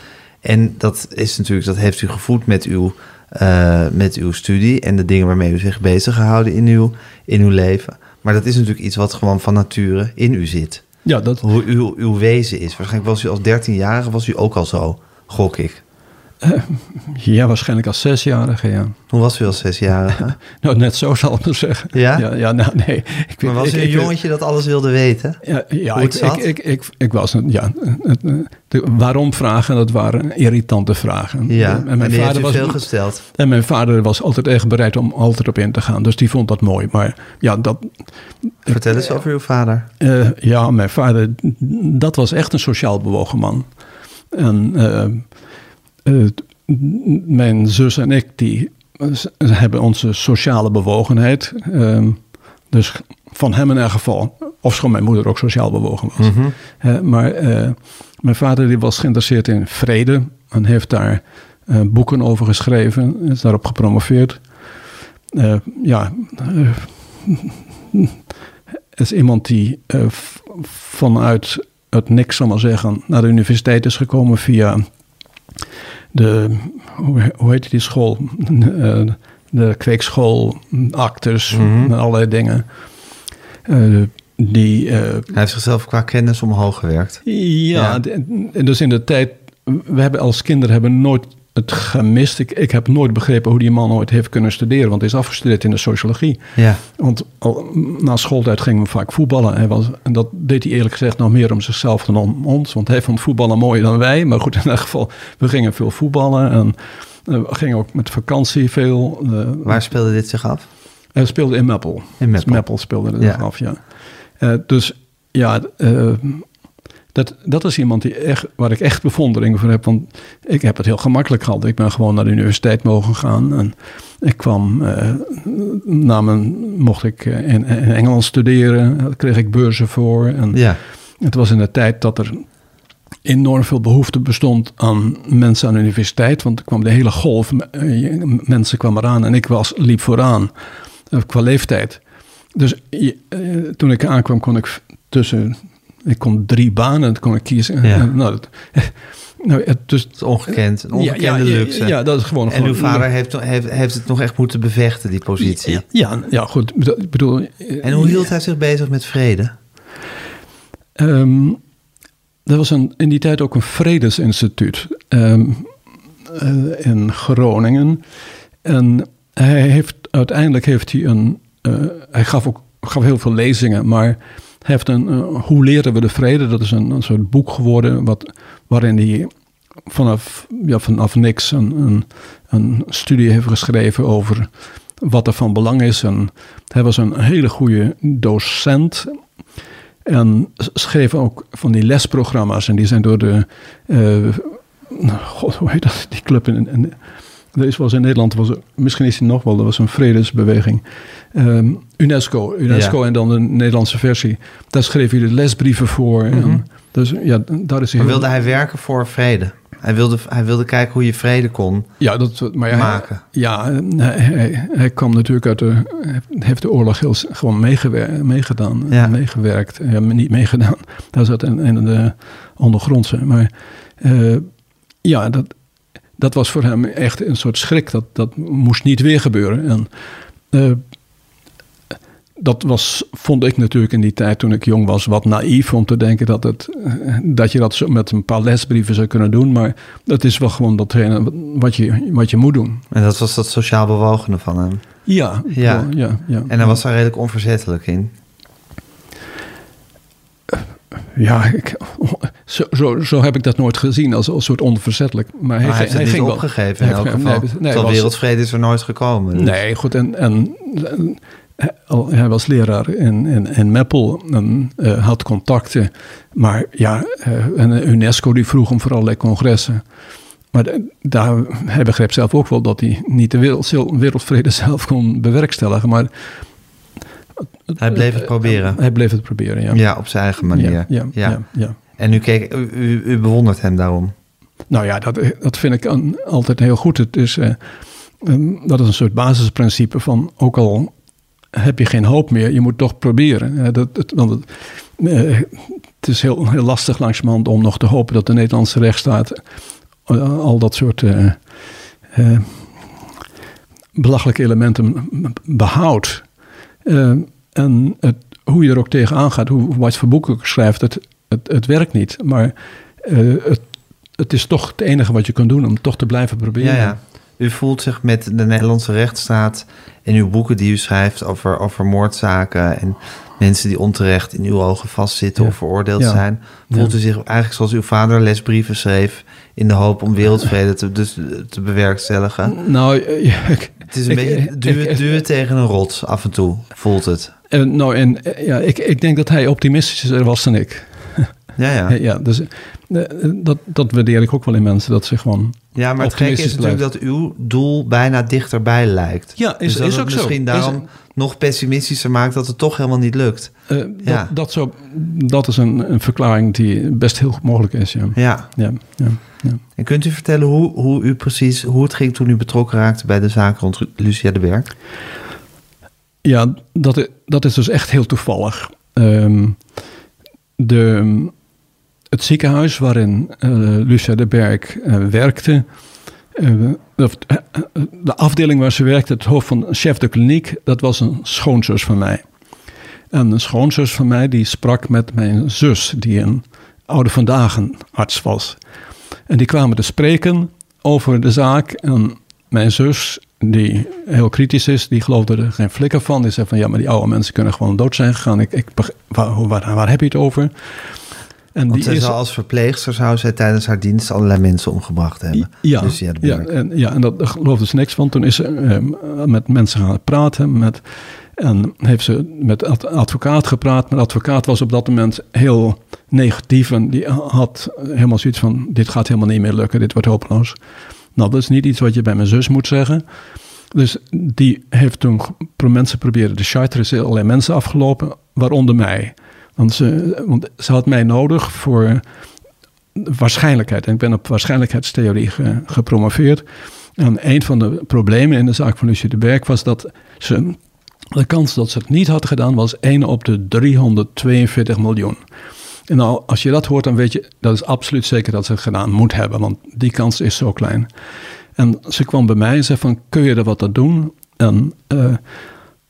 Speaker 2: En dat is natuurlijk, dat heeft u gevoed met uw, eh, met uw studie en de dingen waarmee u zich bezig gehouden in uw, in uw leven. Maar dat is natuurlijk iets wat gewoon van nature in u zit.
Speaker 3: ja dat,
Speaker 2: Hoe uw, uw wezen is. Waarschijnlijk was u als 13-jarige was u ook al zo, gok ik.
Speaker 3: Ja, waarschijnlijk als zesjarige, ja.
Speaker 2: Hoe was u als zesjarige? [laughs]
Speaker 3: Nou, net zo zal ik maar zeggen.
Speaker 2: Ja?
Speaker 3: Ja, ja nou nee. Ik,
Speaker 2: Maar was
Speaker 3: ik-
Speaker 2: u een
Speaker 3: ik-
Speaker 2: jongetje dat alles wilde weten?
Speaker 3: Ja, ja ik, ik, ik, ik, was een, ja, eh, de waarom vragen, dat waren irritante vragen.
Speaker 2: Ja,
Speaker 3: en mijn, vader was,
Speaker 2: veel gesteld.
Speaker 3: en mijn vader was altijd erg bereid om altijd op in te gaan. Dus die vond dat mooi. Maar ja, dat,
Speaker 2: Vertel eens over uw vader.
Speaker 3: eh, ja mijn vader, dat was echt een sociaal bewogen man. En eh, eh, mijn zus en ik, die hebben onze sociale bewogenheid. eh, dus van hem in elk geval. Ofschoon mijn moeder ook sociaal bewogen was. Eh, maar eh, mijn vader die was geïnteresseerd in vrede en heeft daar eh, boeken over geschreven, is daarop gepromoveerd. Ja, is iemand die vanuit het niks, zal maar zeggen, naar de universiteit is gekomen via de, hoe, heet die school? Eh, de kweekschool, acteurs,
Speaker 2: Mhm.
Speaker 3: allerlei dingen. Eh, die eh,
Speaker 2: Hij heeft zichzelf qua kennis omhoog gewerkt.
Speaker 3: ja,
Speaker 2: Ja.
Speaker 3: de- dus in de tijd, we hebben als kinderen hebben nooit het gemist. Ik, ik heb nooit begrepen hoe die man ooit heeft kunnen studeren, want hij is afgestudeerd in de sociologie.
Speaker 2: Ja.
Speaker 3: Want al, na schooltijd gingen we vaak voetballen. Hij was, en dat deed hij eerlijk gezegd nog meer om zichzelf dan om ons. Want hij vond voetballen mooier dan wij. Maar goed, in elk geval, we gingen veel voetballen. En eh, we gingen ook met vakantie veel. eh,
Speaker 2: Waar speelde dit zich af?
Speaker 3: hij speelde in Meppel.
Speaker 2: In Meppel.
Speaker 3: Dus Meppel speelde er
Speaker 2: Ja.
Speaker 3: af, ja. Eh, dus ja, dat, dat is iemand die echt, waar ik echt bewondering voor heb. Want ik heb het heel gemakkelijk gehad. Ik ben gewoon naar de universiteit mogen gaan. En ik kwam, eh, na mijn, mocht ik in, in Engeland studeren. Daar kreeg ik beurzen voor. En
Speaker 2: Ja.
Speaker 3: het was in de tijd dat er enorm veel behoefte bestond aan mensen aan de universiteit. Want er kwam de hele golf eh, mensen kwam eraan en ik was, liep vooraan eh, qua leeftijd. Dus eh, toen ik aankwam kon ik tussen... Ik kon drie banen kon ik kiezen.
Speaker 2: Ja.
Speaker 3: Eh, nou, dat, [laughs] nou, het, dus,
Speaker 2: Het ongekend, een ongekende
Speaker 3: ja,
Speaker 2: luxe.
Speaker 3: Ja, dat is gewoon...
Speaker 2: en uw vader heeft, heeft, heeft het nog echt moeten bevechten, die positie.
Speaker 3: Ja, ja, goed. Ik bedoel- eh,
Speaker 2: En hoe hield hij zich bezig met vrede?
Speaker 3: Ehm, er was een, in die tijd ook een vredesinstituut ehm, eh, in Groningen. En hij heeft, uiteindelijk heeft hij een... eh, hij gaf ook gaf heel veel lezingen, maar heeft een... eh, Hoe leren we de vrede? Dat is een, een soort boek geworden wat, waarin hij vanaf, ja, vanaf niks een, een, studie heeft geschreven over wat er van belang is. En hij was een hele goede docent. En schreef ook van die lesprogramma's. En die zijn door de. eh, God, hoe heet dat? Die club in. in er is wel eens in Nederland, was, er- misschien is die nog wel, er was een vredesbeweging. Ehm, UNESCO, UNESCO
Speaker 2: Ja.
Speaker 3: en dan de Nederlandse versie. Daar schreef hij de lesbrieven voor. en dus ja, daar is hij.
Speaker 2: Maar
Speaker 3: heel-
Speaker 2: wilde hij werken voor vrede? Hij wilde, hij wilde kijken hoe je vrede kon.
Speaker 3: Ja, dat, maar ja,
Speaker 2: maken.
Speaker 3: Ja, hij, hij, hij kwam natuurlijk uit de... hij heeft de oorlog heel gewoon meegewer, meegedaan.
Speaker 2: Ja.
Speaker 3: Meegewerkt. Ja, niet meegedaan. [laughs] Daar zat in, in de ondergrondse. Maar eh, ja, dat, dat was voor hem echt een soort schrik. Dat, dat moest niet weer gebeuren. En eh, dat was, vond ik natuurlijk in die tijd toen ik jong was, wat naïef om te denken dat, het, eh, dat je dat zo met een paar lesbrieven zou kunnen doen. Maar dat is wel gewoon datgene wat je, wat je moet doen.
Speaker 2: En dat was dat sociaal bewogene van hem.
Speaker 3: Ja,
Speaker 2: Ja.
Speaker 3: ja, ja.
Speaker 2: En daar was hij redelijk onverzettelijk in.
Speaker 3: Ja, ik, zo, zo, zo heb ik dat nooit gezien als, als een soort onverzettelijk. Maar hij,
Speaker 2: Maar hij heeft het niet
Speaker 3: ging wel-
Speaker 2: opgegeven in elk geval.
Speaker 3: nee, nee, was-
Speaker 2: wereldvrede is er nooit gekomen. dus.
Speaker 3: Nee, goed. En, en, en hij- was leraar in, in, in Meppel en eh, had contacten. Maar ja, eh, en UNESCO die vroeg hem voor allerlei congressen. Maar de- daar, hij begreep zelf ook wel dat hij niet de wereld, wereldvrede [laughs] zelf kon bewerkstelligen. Maar
Speaker 2: Hij bleef het proberen.
Speaker 3: hij bleef het proberen, ja.
Speaker 2: Ja, op zijn eigen manier.
Speaker 3: ja, ja, ja, ja.
Speaker 2: En u, keek, u, bewondert hem daarom.
Speaker 3: Nou ja, dat, dat vind ik een- altijd heel goed. Het is, eh, dat is een soort basisprincipe van ook al heb je geen hoop meer, je moet toch proberen. Eh, dat, want het, eh, het is heel, heel lastig langzamerhand om nog te hopen dat de Nederlandse rechtsstaat al dat soort belachelijke elementen behoudt. Eh, en het, hoe je er ook tegenaan gaat, hoe, wat voor boeken schrijft, het, het, het werkt niet. Maar eh, het, het is toch het enige wat je kan doen om toch te blijven proberen.
Speaker 2: Ja, ja. U voelt zich met de Nederlandse rechtsstaat en uw boeken die u schrijft over, over moordzaken en mensen die onterecht in uw ogen vastzitten
Speaker 3: Ja.
Speaker 2: of veroordeeld
Speaker 3: Ja.
Speaker 2: zijn. Voelt u zich eigenlijk zoals uw vader lesbrieven schreef in de hoop om wereldvrede te, dus, te bewerkstelligen?
Speaker 3: Nou, [laughs] ik,
Speaker 2: Het is een
Speaker 3: Ik-
Speaker 2: beetje duwen, tegen een rots af en toe, voelt het.
Speaker 3: eh, nou, en eh, ja, ik, ik denk dat hij optimistischer was dan ik.
Speaker 2: Ja, ja.
Speaker 3: Ja, dus eh, dat, dat waardeer ik ook wel in mensen, dat ze gewoon...
Speaker 2: Ja, maar het gekke is natuurlijk dat uw doel bijna dichterbij lijkt.
Speaker 3: Ja, is-
Speaker 2: dus dat
Speaker 3: is ook zo.
Speaker 2: misschien
Speaker 3: Is-
Speaker 2: daarom nog pessimistischer maakt dat het toch helemaal niet lukt.
Speaker 3: eh,
Speaker 2: Ja.
Speaker 3: dat, dat, zo, dat is een, een verklaring die best heel goed mogelijk is, ja.
Speaker 2: Ja.
Speaker 3: ja, ja, ja.
Speaker 2: En kunt u vertellen hoe, hoe u precies, hoe het ging toen u betrokken raakte bij de zaak rond Lucia de Berg?
Speaker 3: Ja, dat, dat is dus echt heel toevallig. Ehm, de, het ziekenhuis waarin eh, Lucia de Berg eh, werkte, eh, de afdeling waar ze werkte, het hoofd van chef de kliniek, dat was een schoonzus van mij. En een schoonzus van mij die sprak met mijn zus, die een oude vandaag arts was. En die kwamen te spreken over de zaak. En mijn zus, die heel kritisch is, die geloofde er geen flikker van. Die zei van ja, maar die oude mensen kunnen gewoon dood zijn gegaan. Ik, ik, waar, waar, waar heb je het over? En
Speaker 2: Want
Speaker 3: die is,
Speaker 2: zou als verpleegster zou zij tijdens haar dienst allerlei mensen omgebracht hebben.
Speaker 3: ja,
Speaker 2: de
Speaker 3: ja,
Speaker 2: Berg.
Speaker 3: en, ja, en dat, geloofde ze niks van. Toen is ze eh, met mensen gaan praten. Met, En heeft ze met advocaat gepraat. Maar de advocaat was op dat moment heel negatief. En die had helemaal zoiets van: dit gaat helemaal niet meer lukken, dit wordt hopeloos. Nou, dat is niet iets wat je bij mijn zus moet zeggen. Dus die heeft toen mensen proberen de charter. Er is allerlei mensen afgelopen, waaronder mij. Want ze, want ze had mij nodig voor waarschijnlijkheid. En ik ben op waarschijnlijkheidstheorie gepromoveerd. En een van de problemen in de zaak van Lucie de Berg was dat ze. De kans dat ze het niet had gedaan was 1 op de 342 miljoen. En nou, als je dat hoort, dan weet je dat is absoluut zeker dat ze het gedaan moet hebben, want die kans is zo klein. En ze kwam bij mij en zei van, kun je er wat aan doen? En uh,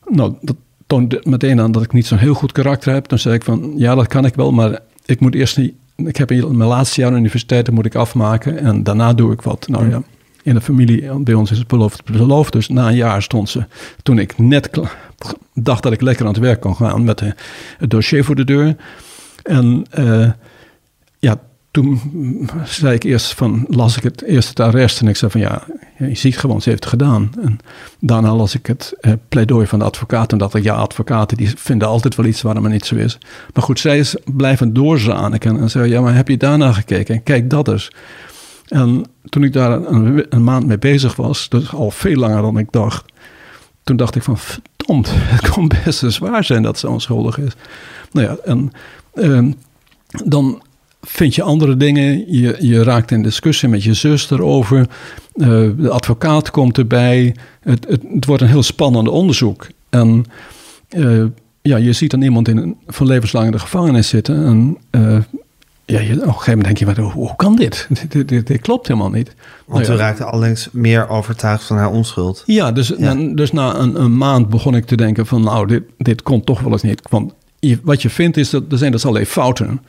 Speaker 3: nou, dat toonde meteen aan dat ik niet zo'n heel goed karakter heb. Dan zei ik van, ja, dat kan ik wel, maar ik moet eerst niet... Ik heb in mijn laatste jaar universiteit, moet ik afmaken en daarna doe ik wat. Nou ja, in de familie, bij ons is het beloofd beloofd. Dus na een jaar stond ze, toen ik net dacht dat ik lekker aan het werk kon gaan met het dossier voor de deur. En uh, ja, toen zei ik eerst van, las ik het eerst het arrest en ik zei van ja, je ziet gewoon, ze heeft het gedaan. En daarna las ik het eh, pleidooi van de advocaat en dacht ik, ja, advocaten die vinden altijd wel iets waarom het niet zo is. Maar goed, zij is blijven doorzanen en zei, ja, maar heb je daarna gekeken? Kijk dat eens. En toen ik daar een, een, maand mee bezig was, dus al veel langer dan ik dacht, toen dacht ik van, verdomd, [laughs] het kon best zwaar zijn dat ze onschuldig is. Nou ja, en uh, dan vind je andere dingen. Je, je raakt in discussie met je zus erover. Uh, de advocaat komt erbij. Het, het, het, wordt een heel spannend onderzoek. En uh, ja, je ziet dan iemand in een, van levenslang in de gevangenis zitten. En uh, ja, je, op een gegeven moment denk je, maar, hoe, hoe kan dit? Dit, dit? dit, klopt helemaal niet.
Speaker 2: Want nou, ja, raakte allengs meer overtuigd van haar onschuld.
Speaker 3: Ja, dus, ja. Na, dus na een, een, maand begon ik te denken van... nou, dit, dit komt toch wel eens niet. Want je, wat je vindt is dat er zijn dus allerlei fouten.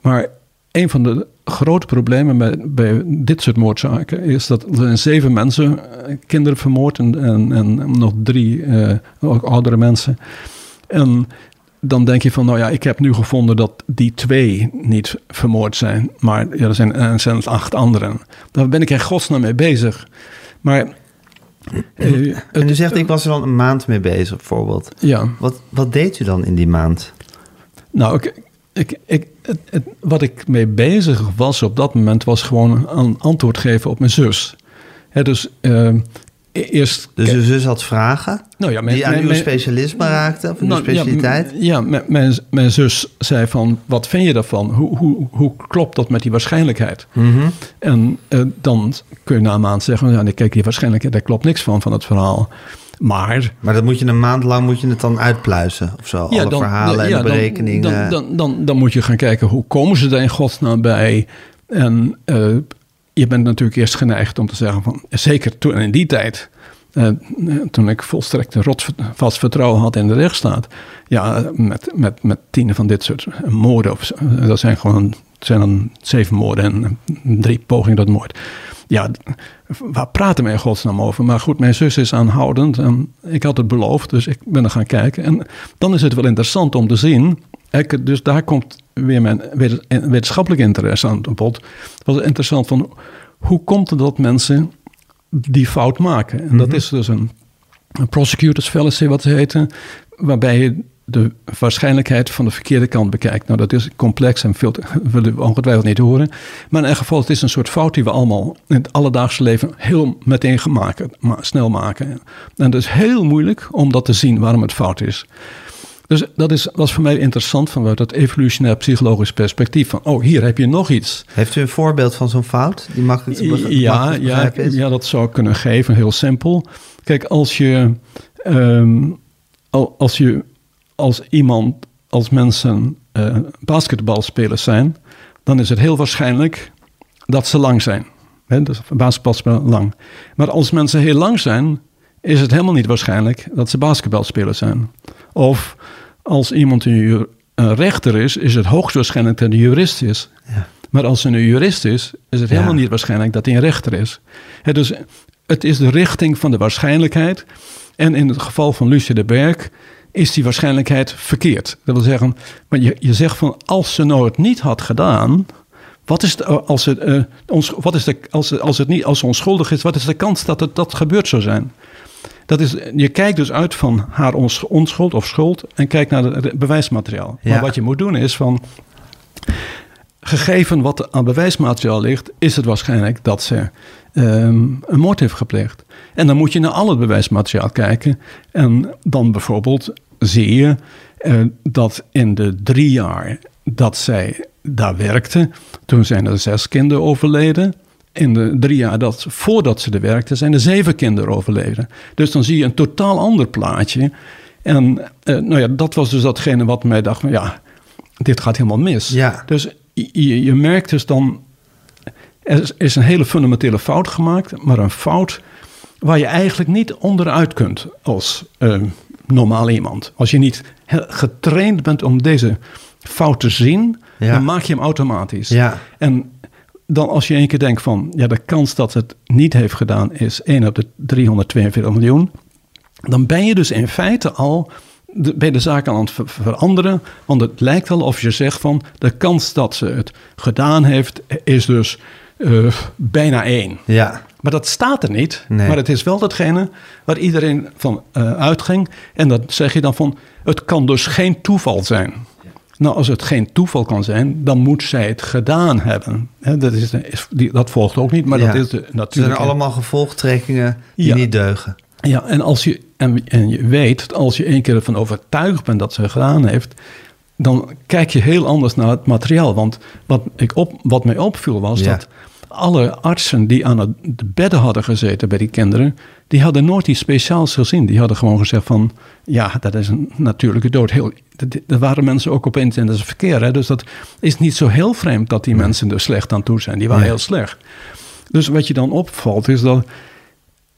Speaker 3: Maar een van de grote problemen bij, bij dit soort moordzaken is dat er zeven mensen, kinderen vermoord en, en, en nog drie uh, ook oudere mensen. En dan denk je van, nou ja, ik heb nu gevonden dat die twee niet vermoord zijn. Maar ja, er zijn, er zijn acht anderen. Daar ben ik er godsnaam mee bezig. Maar...
Speaker 2: Uh, en u zegt, ik was er al een maand mee bezig, bijvoorbeeld.
Speaker 3: Ja.
Speaker 2: Wat, wat deed u dan in die maand?
Speaker 3: Nou, ik, ik, ik, het, wat ik mee bezig was op dat moment was gewoon een antwoord geven op mijn zus. dus uh, eerst.
Speaker 2: Dus je zus had vragen
Speaker 3: nou ja,
Speaker 2: mijn, die aan mijn, uw specialisme raakten, of nou, uw specialiteit?
Speaker 3: Ja, ja mijn, mijn, zus zei van, wat vind je daarvan? Hoe, hoe, hoe klopt dat met die waarschijnlijkheid?
Speaker 2: Mm -hmm.
Speaker 3: En uh, dan kun je na een maand zeggen, ja, nee, kijk, die waarschijnlijkheid, daar klopt niks van, van het verhaal. Maar,
Speaker 2: maar dat moet je een maand lang moet je het dan uitpluizen of zo. Ja, Alle dan, verhalen ja, en berekeningen.
Speaker 3: Dan, dan, dan, dan, moet je gaan kijken hoe komen ze er in godsnaam bij. En uh, je bent natuurlijk eerst geneigd om te zeggen van zeker toen in die tijd. Uh, toen ik volstrekt vast vertrouwen had in de rechtsstaat. Ja, met, met, met tienen van dit soort moorden. Of, dat zijn gewoon zijn dan zeven moorden en drie pogingen tot moord ja, waar praten we in godsnaam over? Maar goed, mijn zus is aanhoudend en ik had het beloofd, dus ik ben er gaan kijken. En dan is het wel interessant om te zien, dus daar komt weer mijn wetenschappelijk interesse aan het bod. Het was interessant van, hoe komt het dat mensen die fout maken? En dat mhm. is dus een, een prosecutors fallacy, wat ze heten, waarbij je de waarschijnlijkheid van de verkeerde kant bekijkt. Nou, dat is complex en veel te, [laughs] willen we ongetwijfeld niet horen. Maar in elk geval, het is een soort fout die we allemaal in het alledaagse leven heel meteen maken, maar snel maken. En het is heel moeilijk om dat te zien waarom het fout is. Dus dat is, was voor mij interessant vanuit dat evolutionair psychologisch perspectief. Van, oh, hier heb je nog iets.
Speaker 2: Heeft u een voorbeeld van zo'n fout die makkelijk te, be
Speaker 3: ja, ja,
Speaker 2: is?
Speaker 3: Ja, dat zou ik kunnen geven, heel simpel. Kijk, als je, um, als je als iemand, als mensen uh, basketbalspelers zijn, dan is het heel waarschijnlijk dat ze lang zijn. He, dus basketbalspelers lang. Maar als mensen heel lang zijn, is het helemaal niet waarschijnlijk dat ze basketbalspelers zijn. Of als iemand een, een rechter is, is het hoogstwaarschijnlijk dat hij een jurist is.
Speaker 2: Ja.
Speaker 3: Maar als een jurist is, is het helemaal niet waarschijnlijk dat hij een rechter is. dus het is de richting van de waarschijnlijkheid. En in het geval van Lucie de Berg is die waarschijnlijkheid verkeerd. Dat wil zeggen, maar je, je zegt van als ze nou het niet had gedaan, wat is de, als het, uh, ons, wat is de, als, als het niet als ze onschuldig is, wat is de kans dat het dat gebeurd zou zijn? Dat is, je kijkt dus uit van haar ons- onschuld of schuld en kijkt naar het bewijsmateriaal.
Speaker 2: Ja.
Speaker 3: Maar wat je moet doen is van, gegeven wat aan bewijsmateriaal ligt, is het waarschijnlijk dat ze ehm, een moord heeft gepleegd. En dan moet je naar al het bewijsmateriaal kijken. En dan bijvoorbeeld zie je eh, dat in de drie jaar dat zij daar werkte, toen zijn er zes kinderen overleden. In de drie jaar dat, voordat ze er werkte, zijn er zeven kinderen overleden. Dus dan zie je een totaal ander plaatje. En eh, nou ja, dat was dus datgene wat mij dacht, van, ja, dit gaat helemaal mis.
Speaker 2: Ja.
Speaker 3: Dus je, je merkt dus dan, er is- een hele fundamentele fout gemaakt, maar een fout waar je eigenlijk niet onderuit kunt als eh, normaal iemand. Als je niet getraind bent om deze fout te zien,
Speaker 2: Ja.
Speaker 3: dan maak je hem automatisch.
Speaker 2: Ja.
Speaker 3: En dan als je één keer denkt van, ja, de kans dat het niet heeft gedaan is 1 op de 342 miljoen, dan ben je dus in feite al de, bij de zaak aan het ver- veranderen. Want het lijkt al of je zegt van, de kans dat ze het gedaan heeft is dus eh, bijna 1.
Speaker 2: Ja.
Speaker 3: Maar dat staat er niet.
Speaker 2: Nee.
Speaker 3: Maar het is wel datgene waar iedereen van eh, uitging. En dat zeg je dan van, het kan dus geen toeval zijn. Nou, als het geen toeval kan zijn, dan moet zij het gedaan hebben. Dat, is, is- die, dat volgt ook niet, maar
Speaker 2: Ja.
Speaker 3: dat is de
Speaker 2: Het zijn
Speaker 3: natuurlijk.
Speaker 2: allemaal gevolgtrekkingen die
Speaker 3: Ja.
Speaker 2: niet deugen.
Speaker 3: Ja, en, als je, en, en je weet, als je één keer ervan overtuigd bent dat ze het gedaan heeft, dan kijk je heel anders naar het materiaal. Want wat, ik op, wat mij opviel was
Speaker 2: Ja.
Speaker 3: dat alle artsen die aan het de bedden hadden gezeten bij die kinderen, die hadden nooit iets speciaals gezien. Die hadden gewoon gezegd van, ja, dat is een natuurlijke dood. Heel, dat- Er waren mensen ook opeens in het verkeer. Hè? Dus dat is niet zo heel vreemd dat die mensen er slecht aan toe zijn. Die waren heel slecht. Dus wat je dan opvalt is dat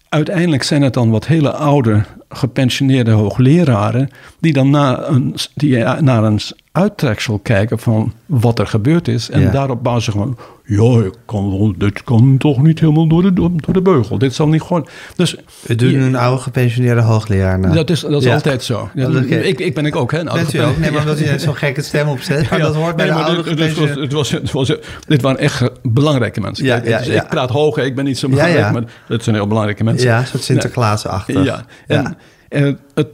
Speaker 3: uiteindelijk zijn het dan wat hele oude gepensioneerde hoogleraren die dan na een, die naar een uittreksel kijken van wat er gebeurd is en
Speaker 2: Ja.
Speaker 3: daarop bouwen ze gewoon ja, ik kan dit kan toch niet helemaal door de, door de beugel. Dit zal niet gewoon. Dus
Speaker 2: We doen
Speaker 3: je-
Speaker 2: een oude gepensioneerde hoogleraar
Speaker 3: dat is, dat is
Speaker 2: Ja.
Speaker 3: altijd zo. Ja, ik, ik ben ik ook, hè? een oude
Speaker 2: Bent u ook? Nee, maar omdat u net zo'n gekke stem opzet. [laughs] Maar dat hoort bij
Speaker 3: nee,
Speaker 2: de oude
Speaker 3: dit- dit was, het was, het was, dit waren echt belangrijke mensen.
Speaker 2: Ja,
Speaker 3: Kijk, het. Ik praat hoog, hè, ik ben niet zo belangrijk, maar het zijn heel belangrijke mensen.
Speaker 2: Ja, een soort Sinterklaas-achtig.
Speaker 3: Ja, en, eh,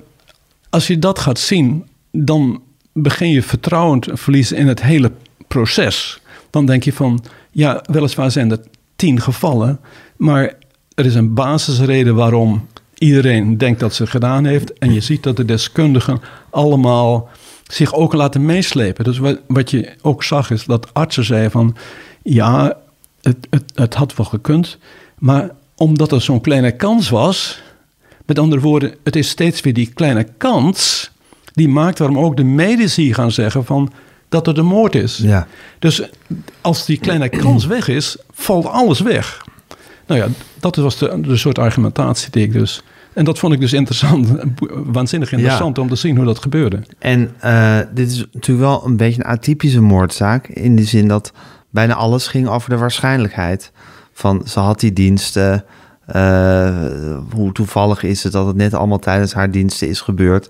Speaker 3: als je dat gaat zien, dan begin je vertrouwen te verliezen in het hele proces. Dan denk je van, ja, weliswaar zijn er tien gevallen, maar er is een basisreden waarom iedereen denkt dat ze het gedaan heeft. En je ziet dat de deskundigen allemaal zich ook laten meeslepen. Dus wat, wat je ook zag is dat artsen zeiden van, ja, het, het had wel gekund, maar omdat er zo'n kleine kans was, met andere woorden, het is steeds weer die kleine kans die maakt waarom ook de medici gaan zeggen van dat het een moord is.
Speaker 2: Ja.
Speaker 3: Dus als die kleine kans weg is, valt alles weg. Nou ja, dat was de, de soort argumentatie die ik dus. En dat vond ik dus interessant, [laughs] waanzinnig interessant om te zien hoe dat gebeurde.
Speaker 2: En eh, dit is natuurlijk wel een beetje een atypische moordzaak. In de zin dat bijna alles ging over de waarschijnlijkheid. Van ze had die diensten. Hoe toevallig is het dat het net allemaal tijdens haar diensten is gebeurd.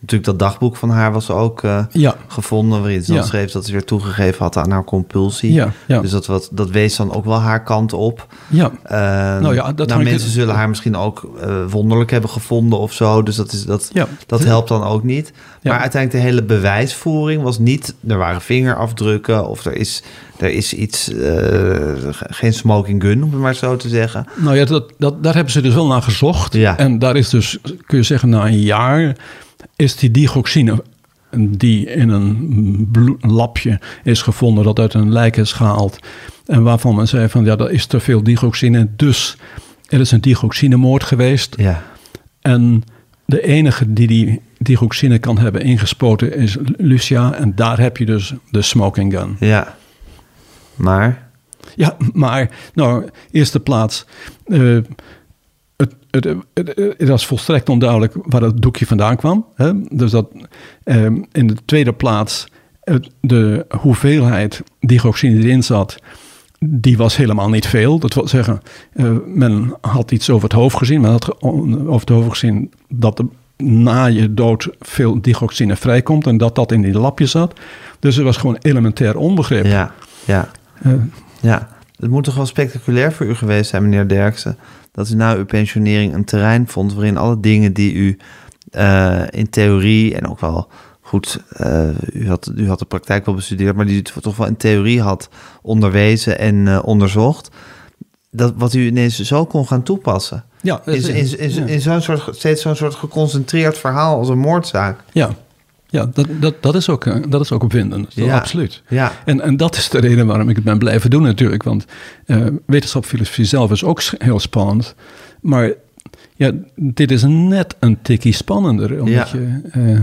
Speaker 2: Natuurlijk, dat dagboek van haar was ook eh,
Speaker 3: Ja,
Speaker 2: gevonden. Waarin ze dan
Speaker 3: Ja.
Speaker 2: schreef dat ze weer toegegeven had aan haar compulsie.
Speaker 3: ja.
Speaker 2: Dus dat, wat, dat wees dan ook wel haar kant op.
Speaker 3: ja.
Speaker 2: Eh,
Speaker 3: Nou ja, dat
Speaker 2: nou, mensen zullen haar misschien ook eh, wonderlijk hebben gevonden of zo. Dus dat, is, dat, dat helpt dan ook niet. Maar uiteindelijk de hele bewijsvoering was niet... er waren vingerafdrukken of er is, er is iets... eh, geen smoking gun, om het maar zo te zeggen.
Speaker 3: Nou ja, dat, dat, daar hebben ze dus wel naar gezocht.
Speaker 2: Ja.
Speaker 3: En daar is dus, kun je zeggen, na een jaar is die digoxine die in een lapje is gevonden, dat uit een lijk is gehaald. En waarvan men zei van, ja, dat is te veel digoxine. Dus er is een digoxinemoord geweest.
Speaker 2: Ja,
Speaker 3: En de enige die die digoxine kan hebben ingespoten is Lucia. En daar heb je dus de smoking gun.
Speaker 2: ja. Maar...
Speaker 3: Ja, maar, nou, eerste plaats. eh, het, het, het, het was volstrekt onduidelijk waar het doekje vandaan kwam. Hè? Dus dat eh, in de tweede plaats, het, de hoeveelheid digoxine die erin zat, die was helemaal niet veel. Dat wil zeggen, eh, men had iets over het hoofd gezien. Men had over het hoofd gezien dat er na je dood veel digoxine vrijkomt en dat dat in die lapje zat. Dus er was gewoon elementair onbegrip.
Speaker 2: Ja, ja, ja. Het moet toch wel spectaculair voor u geweest zijn, meneer Derksen... dat u na uw pensionering een terrein vond... waarin alle dingen die u eh, in theorie en ook wel goed... eh, u, had, u had de praktijk wel bestudeerd... maar die u toch wel in theorie had onderwezen en eh, onderzocht... Dat wat u ineens zo kon gaan toepassen.
Speaker 3: Ja,
Speaker 2: In, in, in, in zo'n soort, steeds zo'n soort geconcentreerd verhaal als een moordzaak.
Speaker 3: Ja, ja dat, dat, dat, is ook, eh, dat is ook opwindend.
Speaker 2: Ja.
Speaker 3: Absoluut.
Speaker 2: Ja,
Speaker 3: En, en dat is de reden waarom ik het ben blijven doen natuurlijk. Want eh wetenschapsfilosofie zelf is ook heel spannend. Maar ja, dit is net een tikkie spannender. Omdat
Speaker 2: Ja.
Speaker 3: je, eh,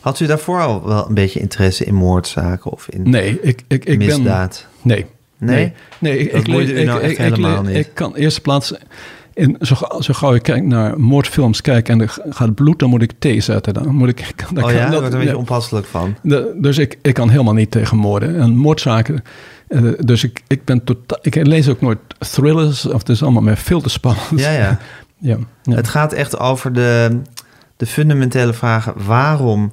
Speaker 2: Had u daarvoor al wel een beetje interesse in moordzaken of in
Speaker 3: nee, ik, ik, ik ben...
Speaker 2: misdaad?
Speaker 3: Nee.
Speaker 2: Nee?
Speaker 3: Nee, ik,
Speaker 2: Dat
Speaker 3: ik,
Speaker 2: boeide u
Speaker 3: ik,
Speaker 2: nou
Speaker 3: ik,
Speaker 2: echt
Speaker 3: ik,
Speaker 2: helemaal niet?
Speaker 3: ik kan eerste plaats... In, zo, zo gauw ik kijk naar moordfilms kijk en er gaat bloed, dan moet ik thee zetten. Dan moet ik, [laughs] dan
Speaker 2: oh ja, daar
Speaker 3: dat-
Speaker 2: wordt een beetje onpasselijk van.
Speaker 3: De- dus ik, ik kan helemaal niet tegen moorden. En moordzaken. eh, dus ik, ik ben totaal. Ik lees ook nooit thrillers. Of het is allemaal meer veel te spannend.
Speaker 2: Ja, ja. [laughs]
Speaker 3: ja, ja.
Speaker 2: Het gaat echt over de, de fundamentele vragen. Waarom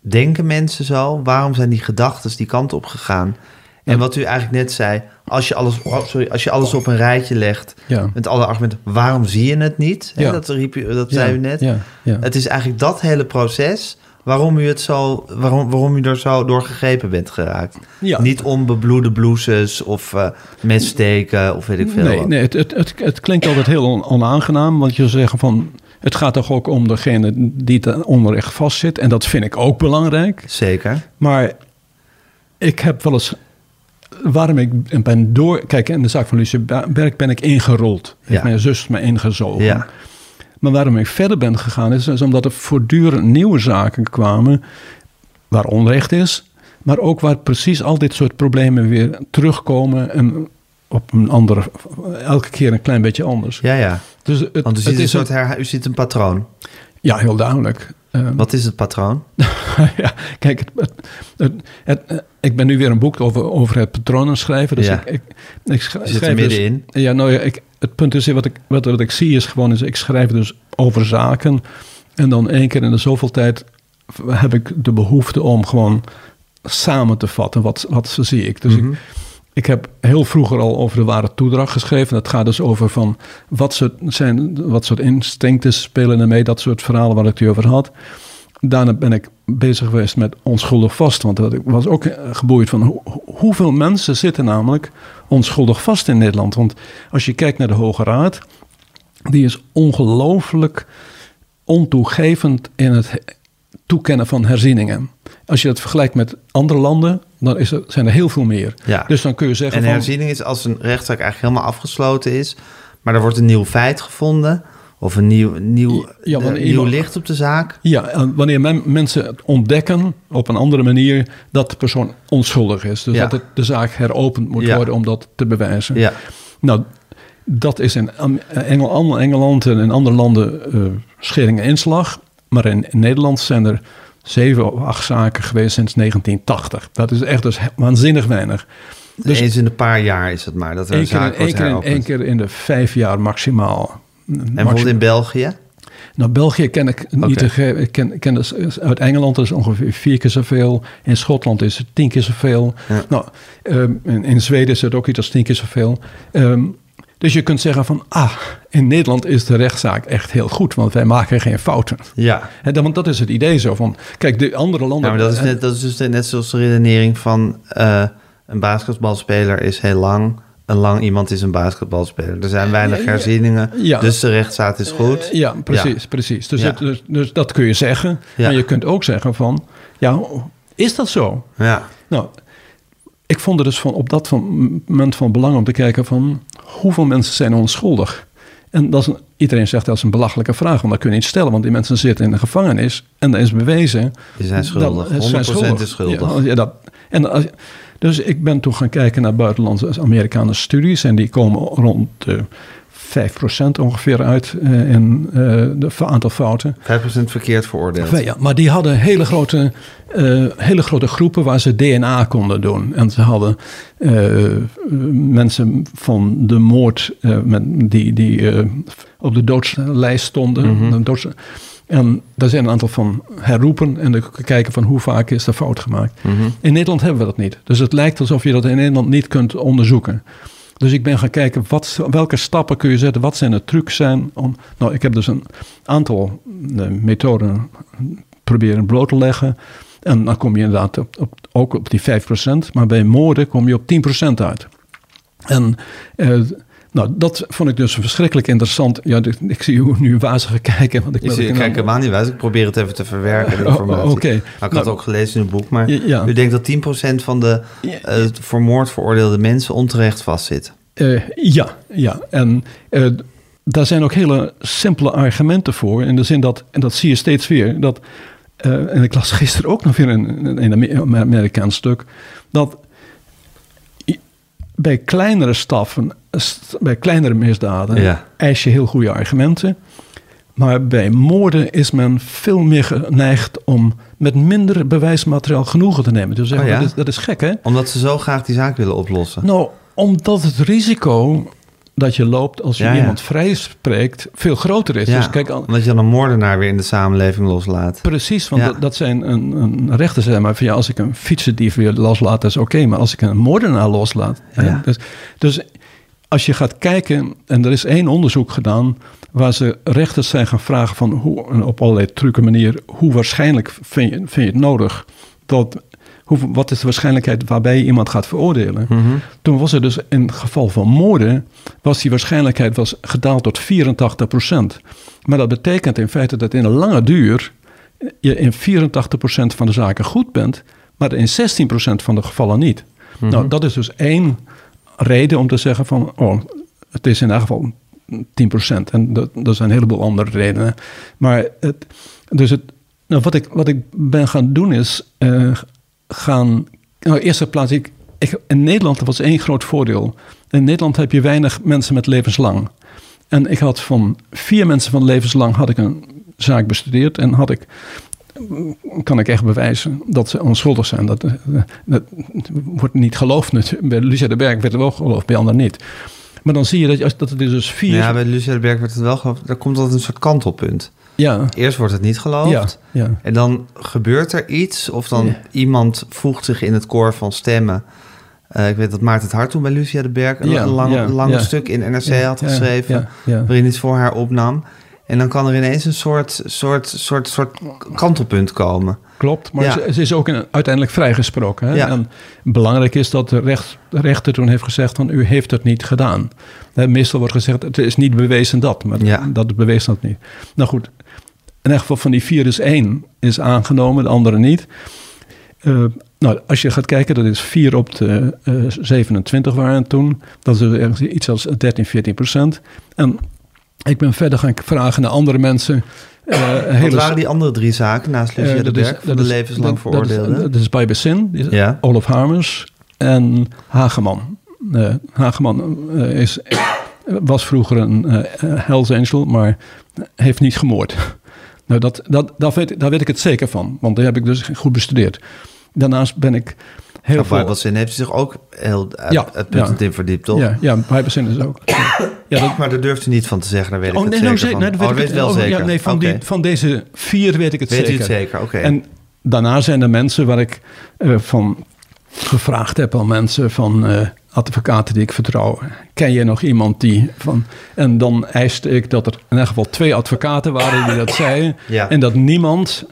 Speaker 2: denken mensen zo? Waarom zijn die gedachten die kant op gegaan? En wat u eigenlijk net zei, als je alles, oh, sorry, als je alles op een rijtje legt
Speaker 3: Ja.
Speaker 2: met alle argumenten, waarom zie je het niet? Hè,
Speaker 3: Ja.
Speaker 2: dat riep u, dat
Speaker 3: Ja,
Speaker 2: zei u net.
Speaker 3: Ja, ja.
Speaker 2: Het is eigenlijk dat hele proces waarom u, het zo, waarom, waarom u er zo door gegrepen bent geraakt. Niet om bebloede blouses of messteken of weet ik veel
Speaker 3: nee,
Speaker 2: wat.
Speaker 3: nee het, het, het, het klinkt altijd heel on- onaangenaam. Want je zegt van. Het gaat toch ook om degene die het onrecht vastzit. En dat vind ik ook belangrijk.
Speaker 2: Zeker.
Speaker 3: Maar ik heb wel eens. Waarom ik ben door. Kijk, in de zaak van Lucie Berg ben ik ingerold. Heeft
Speaker 2: Ja.
Speaker 3: mijn zus me ingezogen.
Speaker 2: Ja.
Speaker 3: Maar waarom ik verder ben gegaan is, is omdat er voortdurend nieuwe zaken kwamen waar onrecht is, maar ook waar precies al dit soort problemen weer terugkomen en op een andere, elke keer een klein beetje anders.
Speaker 2: Ja, ja.
Speaker 3: Dus het,
Speaker 2: Want u
Speaker 3: het
Speaker 2: ziet, een
Speaker 3: is
Speaker 2: soort herha- u ziet een patroon.
Speaker 3: ja, heel duidelijk. Eh,
Speaker 2: Wat is het patroon? [laughs]
Speaker 3: ja, kijk, het, het, eh, ik ben nu weer een boek over, over het patronen schrijven. Dus
Speaker 2: Ja.
Speaker 3: ik, ik,
Speaker 2: zit er
Speaker 3: schrijf dus-
Speaker 2: middenin.
Speaker 3: ja, nou ja, ik, het punt is, wat ik, wat, wat ik zie is gewoon, is, ik schrijf dus over zaken. En dan één keer in de zoveel tijd heb ik de behoefte om gewoon samen te vatten. Wat, wat zie ik? Dus
Speaker 2: Mhm.
Speaker 3: ik, ik heb heel vroeger al over de ware toedracht geschreven. Dat gaat dus over van wat soort, zijn, wat soort instincten spelen er mee. Dat soort verhalen waar ik het over had. Daarna ben ik bezig geweest met onschuldig vast. Want ik was ook eh, geboeid van hoe- hoeveel mensen zitten namelijk onschuldig vast in Nederland. Want als je kijkt naar de Hoge Raad, die is ongelooflijk ontoegevend in het he- toekennen van herzieningen. Als je dat vergelijkt met andere landen, dan is er, zijn er heel veel meer.
Speaker 2: Ja.
Speaker 3: Dus dan kun je zeggen
Speaker 2: En
Speaker 3: van...
Speaker 2: herziening is als een rechtszaak eigenlijk helemaal afgesloten is, maar er wordt een nieuw feit gevonden of een nieuw, nieuw,
Speaker 3: Ja,
Speaker 2: eh, nieuw
Speaker 3: iemand-
Speaker 2: licht op de zaak.
Speaker 3: Ja, wanneer men- mensen het ontdekken op een andere manier dat de persoon onschuldig is. Dus
Speaker 2: Ja.
Speaker 3: dat het, de zaak heropend moet
Speaker 2: Ja.
Speaker 3: worden om dat te bewijzen.
Speaker 2: Ja,
Speaker 3: Nou, dat is in Engel, Engeland en in andere landen eh schering en inslag. Maar in, in Nederland zijn er zeven of acht zaken geweest sinds 1980. Dat is echt dus waanzinnig weinig. Dus
Speaker 2: eens in een paar jaar is het maar dat er een
Speaker 3: één keer, in,
Speaker 2: zaak
Speaker 3: één, keer in, één keer in de vijf jaar maximaal.
Speaker 2: En bijvoorbeeld in België?
Speaker 3: Nou, België ken ik niet. Ge- Ik ken, ken dus uit Engeland is ongeveer vier keer zoveel. In Schotland is het tien keer zoveel.
Speaker 2: Ja.
Speaker 3: Nou, ehm, in, in Zweden is het ook iets als tien keer zoveel. Ehm, dus je kunt zeggen van, ah, in Nederland is de rechtszaak echt heel goed, want wij maken geen fouten.
Speaker 2: Ja.
Speaker 3: Dan- want dat is het idee zo van, kijk, de andere landen...
Speaker 2: Ja, maar dat is, net, dat is dus net zoals de redenering van eh, een basketbalspeler is heel lang. Een lang iemand is een basketbalspeler. Er zijn weinig
Speaker 3: Ja, ja.
Speaker 2: herzieningen,
Speaker 3: Ja.
Speaker 2: dus de rechtszaak is goed.
Speaker 3: Eh, Ja, precies, precies. Dus, het- dus, dus dat kun je zeggen. Maar je kunt ook zeggen van, ja, is dat zo?
Speaker 2: Ja,
Speaker 3: Nou, ik vond het dus van, op dat moment van belang om te kijken van hoeveel mensen zijn onschuldig. En dat is een- iedereen zegt dat is een belachelijke vraag, want dat kun je niet stellen, want die mensen zitten in de gevangenis en dat is bewezen.
Speaker 2: die zijn schuldig.
Speaker 3: dat-
Speaker 2: 100%
Speaker 3: ze zijn
Speaker 2: is schuldig.
Speaker 3: Ja, ja, dat, en als, dus ik ben toen gaan kijken naar buitenlandse Amerikaanse studies en die komen rond de 5% ongeveer uit eh, in eh de aantal fouten.
Speaker 2: 5% verkeerd veroordeeld.
Speaker 3: Ja, maar die hadden hele grote, eh, hele grote groepen waar ze DNA konden doen. En ze hadden eh, mensen van de moord eh, met, die, die eh, op de doodslijst stonden. De doods- en daar zijn een aantal van herroepen en dan kijken van hoe vaak is er fout gemaakt. In Nederland hebben we dat niet. Dus het lijkt alsof je dat in Nederland niet kunt onderzoeken. Dus ik ben gaan kijken, wat, welke stappen kun je zetten? Wat zijn de trucs zijn? Om, nou, ik heb dus een aantal eh, methoden proberen bloot te leggen. En dan kom je inderdaad op, ook op die 5%. Maar bij moorden kom je op 10% uit. En eh, nou, dat vond ik dus verschrikkelijk interessant. Ja, ik, zie u nu wazig kijken. Want ik,
Speaker 2: Ik, ik kijk helemaal niet wijs. Ik probeer het even te verwerken, de
Speaker 3: Oh,
Speaker 2: informatie.
Speaker 3: oké.
Speaker 2: Maar ik had
Speaker 3: Nou,
Speaker 2: ook gelezen in het boek. Maar
Speaker 3: Ja,
Speaker 2: u denkt dat 10% van de eh, voor moord veroordeelde mensen onterecht vastzit.
Speaker 3: Eh, ja, ja. En eh, daar zijn ook hele simpele argumenten voor. In de zin dat, en dat zie je steeds weer, dat, en ik las gisteren ook nog weer een, een Amerikaans stuk, dat bij kleinere staffen, st- bij kleinere misdaden,
Speaker 2: Ja.
Speaker 3: eis je heel goede argumenten. Maar bij moorden is men veel meer geneigd om met minder bewijsmateriaal genoegen te nemen. Dus zeggen,
Speaker 2: Oh ja?
Speaker 3: dat, is, dat is gek, hè?
Speaker 2: Omdat ze zo graag die zaak willen oplossen.
Speaker 3: Nou, omdat het risico dat je loopt als je
Speaker 2: Ja,
Speaker 3: iemand vrij spreekt veel groter is. Dus kijk, al,
Speaker 2: omdat je dan een moordenaar weer in de samenleving loslaat.
Speaker 3: precies, want dat, dat zijn een, een rechter maar van ja, als ik een fietsendief weer loslaat, dat is oké, maar als ik een moordenaar loslaat. hè, dus, dus als je gaat kijken, en er is één onderzoek gedaan waar ze rechters zijn gaan vragen van hoe, op allerlei trucken manier, hoe waarschijnlijk vind je, vind je het nodig dat hoe, wat is de waarschijnlijkheid waarbij je iemand gaat veroordelen?
Speaker 2: Mhm.
Speaker 3: Toen was er dus in het geval van moorden, was die waarschijnlijkheid was gedaald tot 84% Maar dat betekent in feite dat in een lange duur je in 84% van de zaken goed bent, maar in 16% van de gevallen niet. Nou, dat is dus één reden om te zeggen van, oh, het is in elk geval 10% En dat, zijn een heleboel andere redenen. Maar het, dus het, nou, wat, ik, wat ik ben gaan doen is eh, gaan. Nou, eerste plaats, ik, ik, in Nederland was één groot voordeel. In Nederland heb je weinig mensen met levenslang. En ik had van vier mensen van levenslang had ik een zaak bestudeerd en had ik kan ik echt bewijzen dat ze onschuldig zijn. Dat, eh, dat wordt niet geloofd. Bij Lucia de Berg werd het wel geloofd, bij anderen niet. Maar dan zie je dat, dat het dus vier...
Speaker 2: Ja, bij Lucia de Berg werd het wel geloofd. Er komt altijd een soort kantelpunt.
Speaker 3: ja,
Speaker 2: Eerst wordt het niet geloofd.
Speaker 3: ja.
Speaker 2: En dan gebeurt er iets. Of dan
Speaker 3: Ja.
Speaker 2: iemand voegt zich in het koor van stemmen. Eh, ik weet dat Maarten het Hart toen bij Lucia de Berg... een, lang, lang stuk in NRC had geschreven... waarin hij het voor haar opnam. En dan kan er ineens een soort, soort, soort, soort kantelpunt komen.
Speaker 3: Klopt, maar
Speaker 2: Ja.
Speaker 3: ze, ze is ook in- uiteindelijk vrijgesproken. Hè?
Speaker 2: Ja.
Speaker 3: En belangrijk is dat de, recht, de rechter toen heeft gezegd van u heeft het niet gedaan. Hè, meestal wordt gezegd het is niet bewezen dat, maar
Speaker 2: Ja.
Speaker 3: dat bewees dat niet. Nou goed, in ieder geval van die vier is één is aangenomen, de andere niet. Eh, nou, als je gaat kijken, dat is 4 op de eh, 27 waren toen. Dat is dus ergens iets als 13, 14 procent. En ik ben verder gaan vragen naar andere mensen. eh,
Speaker 2: Wat waren die andere drie zaken naast Lucia
Speaker 3: eh,
Speaker 2: de
Speaker 3: dat is-
Speaker 2: Berg... van
Speaker 3: dat
Speaker 2: de levenslang
Speaker 3: dat- dat is-
Speaker 2: veroordeelden?
Speaker 3: Dat is bij Bessin,
Speaker 2: Ja.
Speaker 3: Olaf Harmers en Hageman. Eh, Hageman is, was vroeger een Hells Angel, maar heeft niet gemoord. [laughs] Nou, dat, dat, daar, weet, daar weet ik het zeker van, want daar heb ik dus goed bestudeerd. Daarnaast ben ik heel veel...
Speaker 2: Bijbelzin heeft hij zich ook heel uit-
Speaker 3: Ja, ja.
Speaker 2: in verdiept, toch?
Speaker 3: Ja, ja Bessin is ook. Ja, dat,
Speaker 2: Maar daar durft u niet van te zeggen, daar weet ik
Speaker 3: oh,
Speaker 2: het
Speaker 3: nee,
Speaker 2: zeker
Speaker 3: nou, zeker,
Speaker 2: van.
Speaker 3: nee, dat
Speaker 2: oh,
Speaker 3: weet
Speaker 2: weet
Speaker 3: ik
Speaker 2: wel
Speaker 3: oh,
Speaker 2: zeker.
Speaker 3: Ja, nee, van, die, van deze vier weet ik het
Speaker 2: Weet
Speaker 3: zeker.
Speaker 2: u het zeker, oké.
Speaker 3: En daarna zijn er mensen waar ik eh, van gevraagd heb aan mensen van eh, advocaten die ik vertrouw. Ken je nog iemand die van. En dan eiste ik dat er in ieder geval twee advocaten waren die dat zeiden.
Speaker 2: Ja.
Speaker 3: En dat niemand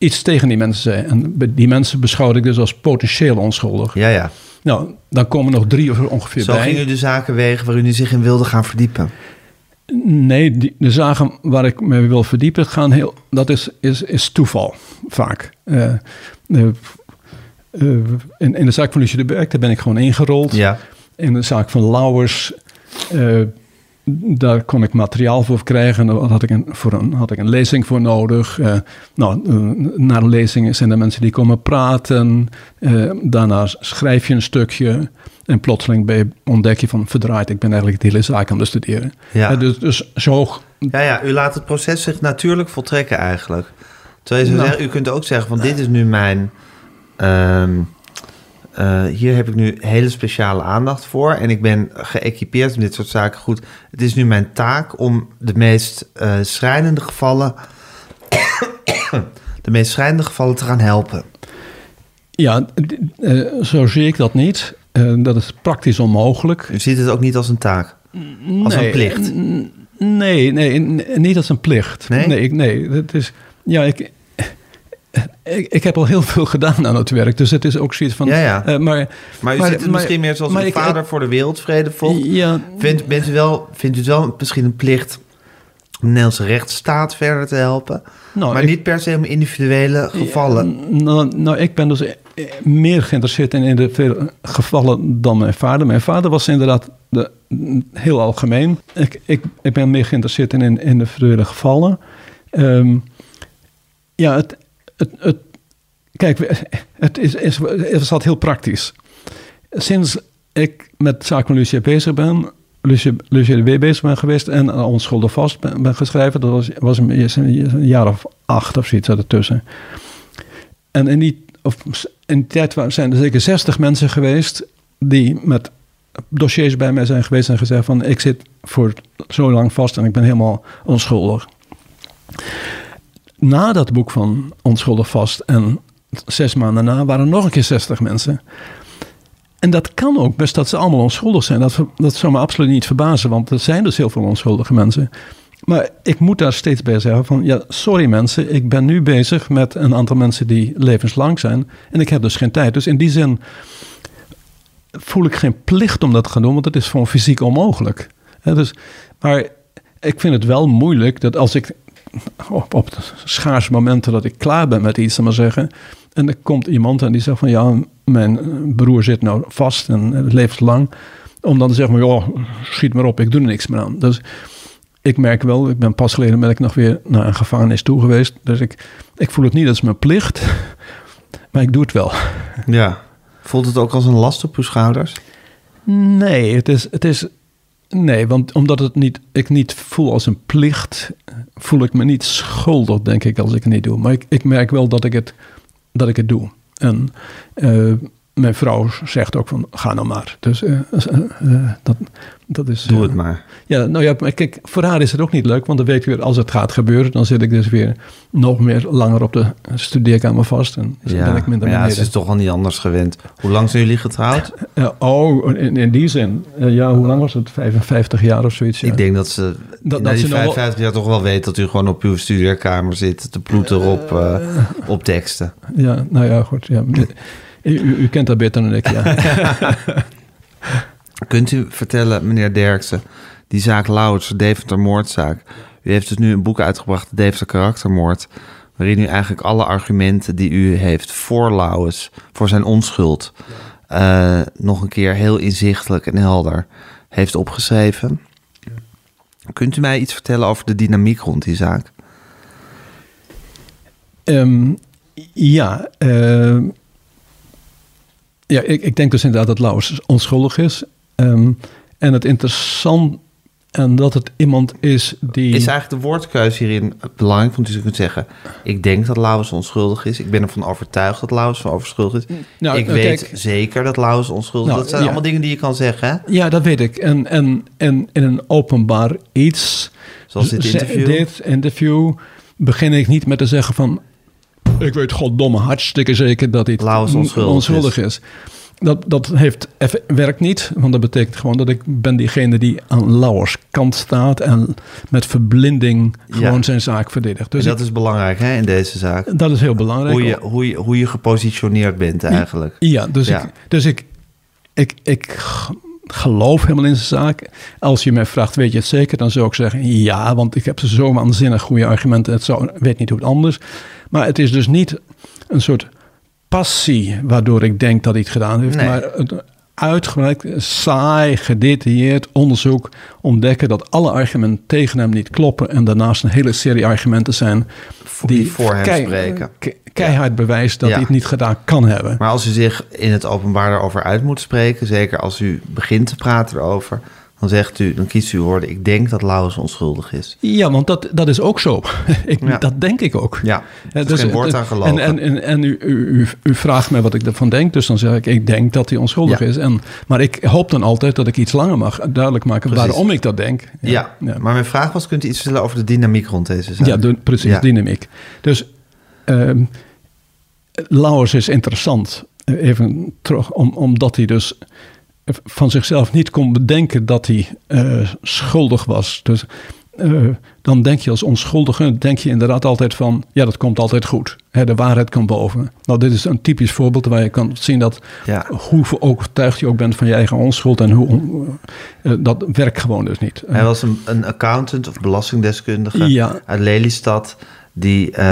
Speaker 3: iets tegen die mensen zei. En die mensen beschouwde ik dus als potentieel onschuldig.
Speaker 2: Ja, ja.
Speaker 3: Nou, dan komen nog drie of ongeveer
Speaker 2: Zo
Speaker 3: bij.
Speaker 2: ging u de zaken wegen waar u nu zich in wilde gaan verdiepen.
Speaker 3: Nee, die, de zaken waar ik me wil verdiepen gaan heel, dat is, is, is toeval vaak. Eh, eh, eh, in, in de zaak van Lucie de Berg, daar ben ik gewoon ingerold.
Speaker 2: Ja.
Speaker 3: In de zaak van Lauwers, daar kon ik materiaal voor krijgen. Daar had ik een, voor een, had ik een lezing voor nodig. Eh, nou, eh, na de lezing zijn er mensen die komen praten. Eh, daarna schrijf je een stukje. En plotseling ben je, ontdek je van verdraaid. Ik ben eigenlijk de hele zaak aan het bestuderen.
Speaker 2: Ja.
Speaker 3: Dus, dus zo
Speaker 2: Ja, ja, u laat het proces zich natuurlijk voltrekken eigenlijk. Terwijl je
Speaker 3: Nou.
Speaker 2: zeggen, u kunt ook zeggen van dit is nu mijn... ehm, eh, hier heb ik nu hele speciale aandacht voor. En ik ben geëquipeerd om dit soort zaken goed. Het is nu mijn taak om de meest eh schrijnende gevallen... [coughs] de meest schrijnende gevallen te gaan helpen.
Speaker 3: Ja, eh, zo zie ik dat niet. Dat is praktisch onmogelijk.
Speaker 2: U ziet het ook niet als een taak. Als een plicht.
Speaker 3: Nee, nee, niet als een plicht.
Speaker 2: Nee?
Speaker 3: Nee, ik, nee het is, ja, ik, ik, ik heb al heel veel [laughs] gedaan aan het werk. Dus het is ook zoiets van...
Speaker 2: Ja, ja.
Speaker 3: eh, maar,
Speaker 2: Maar u
Speaker 3: maar-
Speaker 2: ziet het
Speaker 3: maar-
Speaker 2: misschien meer zoals
Speaker 3: ik-
Speaker 2: vader voor de wereldvrede volgt.
Speaker 3: Ja,
Speaker 2: Vindt, bent u wel, vindt u het wel misschien een plicht om de Nederlandse rechtsstaat verder te helpen?
Speaker 3: nou,
Speaker 2: maar
Speaker 3: ik-
Speaker 2: niet per se om individuele gevallen.
Speaker 3: Nou, nou, ik ben dus eh, meer geïnteresseerd in individuele gevallen dan mijn vader. Mijn vader was inderdaad de, heel algemeen. Ik, ik, ik ben meer geïnteresseerd in, in individuele gevallen. Ehm, ja, het, het, het, kijk, het is, is, is heel praktisch. Sinds ik met Zaken Lucia bezig ben, Lucia, Lucia de W bezig ben geweest en onschuldig vast ben, geschreven, dat was, was een, jaar of acht of zoiets ertussen. En in die, of in die tijd zijn er zeker 60 mensen geweest die met dossiers bij mij zijn geweest en gezegd van ik zit voor zo lang vast en ik ben helemaal onschuldig. Na dat boek van Onschuldig Vast en zes maanden na waren er nog een keer 60 mensen. En dat kan ook best dat ze allemaal onschuldig zijn. Dat, dat zou me absoluut niet verbazen, want er zijn dus heel veel onschuldige mensen. Maar ik moet daar steeds bij zeggen van, ja, sorry mensen, ik ben nu bezig met een aantal mensen die levenslang zijn. En ik heb dus geen tijd. Dus in die zin voel ik geen plicht om dat te gaan doen, want het is gewoon fysiek onmogelijk. Dus, maar ik vind het wel moeilijk dat als ik [laughs] op, op de schaarse momenten dat ik klaar ben met iets, maar zeggen. En er komt iemand en die zegt van ja, mijn broer zit nou vast en het levenslang. Om dan te zeggen, maar, joh, schiet maar op, ik doe er niks meer aan. Dus ik merk wel, ik ben pas geleden ben ik nog weer naar een gevangenis toe geweest. Dus ik, ik voel het niet als mijn plicht, [laughs] maar ik doe het wel.
Speaker 2: Ja. Voelt het ook als een last op uw schouders?
Speaker 3: Nee, het is, het is. Nee, want omdat het niet, ik niet voel als een plicht, voel ik me niet schuldig, denk ik, als ik het niet doe. Maar ik, ik merk wel dat ik het, dat ik het doe. En eh, mijn vrouw zegt ook van, ga nou maar. Dus eh, eh, eh, dat, dat is...
Speaker 2: Doe het maar.
Speaker 3: Ja, nou ja, maar kijk, voor haar is het ook niet leuk, want dan weet ik weer, als het gaat gebeuren, dan zit ik dus weer nog meer langer op de studeerkamer vast en dus dan ben ik minder
Speaker 2: ja, ze is toch al niet anders gewend. Hoe lang zijn jullie getrouwd?
Speaker 3: Ja, oh, in, in die zin. Ja, hoe lang was het? 55 jaar of zoiets? Ja.
Speaker 2: Ik denk dat ze
Speaker 3: Dat- dat
Speaker 2: die
Speaker 3: ze nog wel-
Speaker 2: 55 jaar toch wel weet dat u gewoon op uw studeerkamer zit te ploeteren op, op teksten.
Speaker 3: Ja, nou ja, goed. Ja. U, u, kent dat beter dan ik, ja. [laughs]
Speaker 2: Kunt u vertellen, meneer Derksen, die zaak Lauwers, de Deventer moordzaak. U heeft dus nu een boek uitgebracht, de Deventer karaktermoord. Waarin u eigenlijk alle argumenten die u heeft voor Lauwers, voor zijn onschuld, eh, nog een keer heel inzichtelijk en helder heeft opgeschreven. Kunt u mij iets vertellen over de dynamiek rond die zaak?
Speaker 3: Ehm, ja, ehm, ja ik, ik denk dus inderdaad dat Lauwers onschuldig is. Ehm, en het interessant... En dat het iemand is die...
Speaker 2: Is eigenlijk de woordkeuze hierin belangrijk? Want u kunt zeggen, ik denk dat Lauwers onschuldig is. Ik ben ervan overtuigd dat Lauwers van onschuldig is.
Speaker 3: Nou,
Speaker 2: ik
Speaker 3: nou,
Speaker 2: weet
Speaker 3: kijk-
Speaker 2: zeker dat Lauwers onschuldig is.
Speaker 3: Nou,
Speaker 2: dat zijn
Speaker 3: ja.
Speaker 2: allemaal dingen die je kan zeggen, hè?
Speaker 3: Ja, dat weet ik. En, en, en in een openbaar iets...
Speaker 2: Zoals dit
Speaker 3: z-
Speaker 2: interview.
Speaker 3: Dit interview begin ik niet met te zeggen van... Ik weet goddomme hartstikke zeker dat
Speaker 2: Lauwers onschuldig
Speaker 3: onschuldig is. Dat, dat heeft, werkt niet, want dat betekent gewoon dat ik ben diegene die aan Lauwers kant staat... en met verblinding gewoon
Speaker 2: Ja.
Speaker 3: zijn zaak verdedigt. Dus
Speaker 2: en dat
Speaker 3: ik-
Speaker 2: is belangrijk, hè, in deze zaak.
Speaker 3: dat is heel belangrijk.
Speaker 2: Hoe je, hoe, je, hoe je gepositioneerd bent, eigenlijk.
Speaker 3: Ja, dus,
Speaker 2: Ja.
Speaker 3: Ik, dus ik, ik, ik geloof helemaal in zijn zaak. Als je mij vraagt, weet je het zeker? Dan zou ik zeggen ja, want ik heb zo waanzinnig goede argumenten. Het zou, weet niet hoe het anders. Maar het is dus niet een soort passie waardoor ik denk dat hij het gedaan heeft.
Speaker 2: Nee.
Speaker 3: Maar het uitgebreid, saai, gedetailleerd onderzoek ontdekken dat alle argumenten tegen hem niet kloppen. En daarnaast een hele serie argumenten zijn
Speaker 2: die voor hem spreken.
Speaker 3: ke- keihard bewijst dat
Speaker 2: Ja.
Speaker 3: hij het niet gedaan kan hebben.
Speaker 2: Maar als u zich in het openbaar erover uit moet spreken... zeker als u begint te praten erover... dan zegt u, dan kiest u woorden... ik denk dat Lauwers onschuldig is.
Speaker 3: Ja, want dat, dat is ook zo. [laughs] ik,
Speaker 2: Ja.
Speaker 3: Dat denk ik ook.
Speaker 2: Ja, er is geen woord aan.
Speaker 3: En, en, en, en u, u, u, vraagt mij wat ik ervan denk, dus dan zeg ik, ik denk dat hij onschuldig
Speaker 2: Ja.
Speaker 3: is. En, maar ik hoop dan altijd dat ik iets langer mag duidelijk maken
Speaker 2: Precies.
Speaker 3: waarom ik dat denk.
Speaker 2: ja,
Speaker 3: ja.
Speaker 2: maar mijn vraag was... kunt u iets vertellen over de dynamiek rond deze zaak?
Speaker 3: Ja, de, precies, dynamiek. Dus Lauwers is interessant. eh, even terug, om, omdat hij dus van zichzelf niet kon bedenken dat hij eh, schuldig was. Dus eh, dan denk je als onschuldige, denk je inderdaad altijd van, ja, dat komt altijd goed. Hè, de waarheid komt boven. Nou, dit is een typisch voorbeeld waar je kan zien dat
Speaker 2: Ja.
Speaker 3: hoe overtuigd je ook bent van je eigen onschuld en hoe on- eh, dat werkt gewoon dus niet.
Speaker 2: Hij was een, een accountant of belastingdeskundige
Speaker 3: Ja.
Speaker 2: uit Lelystad... die eh,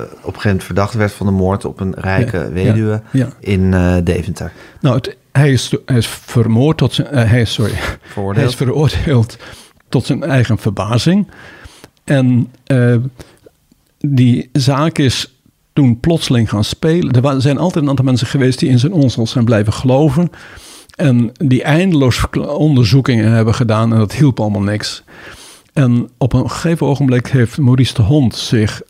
Speaker 2: op een gegeven moment verdacht werd van de moord op een rijke
Speaker 3: Ja,
Speaker 2: weduwe
Speaker 3: ja, ja.
Speaker 2: in eh, Deventer.
Speaker 3: Nou, het, hij, is, hij is vermoord tot zijn, eh, hij is, sorry, hij
Speaker 2: Veroordeeld.
Speaker 3: is veroordeeld tot zijn eigen verbazing. En eh, die zaak is toen plotseling gaan spelen. Er zijn altijd een aantal mensen geweest die in zijn onschuld zijn blijven geloven. En die eindeloos onderzoekingen hebben gedaan en dat hielp allemaal niks. En op een gegeven ogenblik heeft Maurice de Hond zich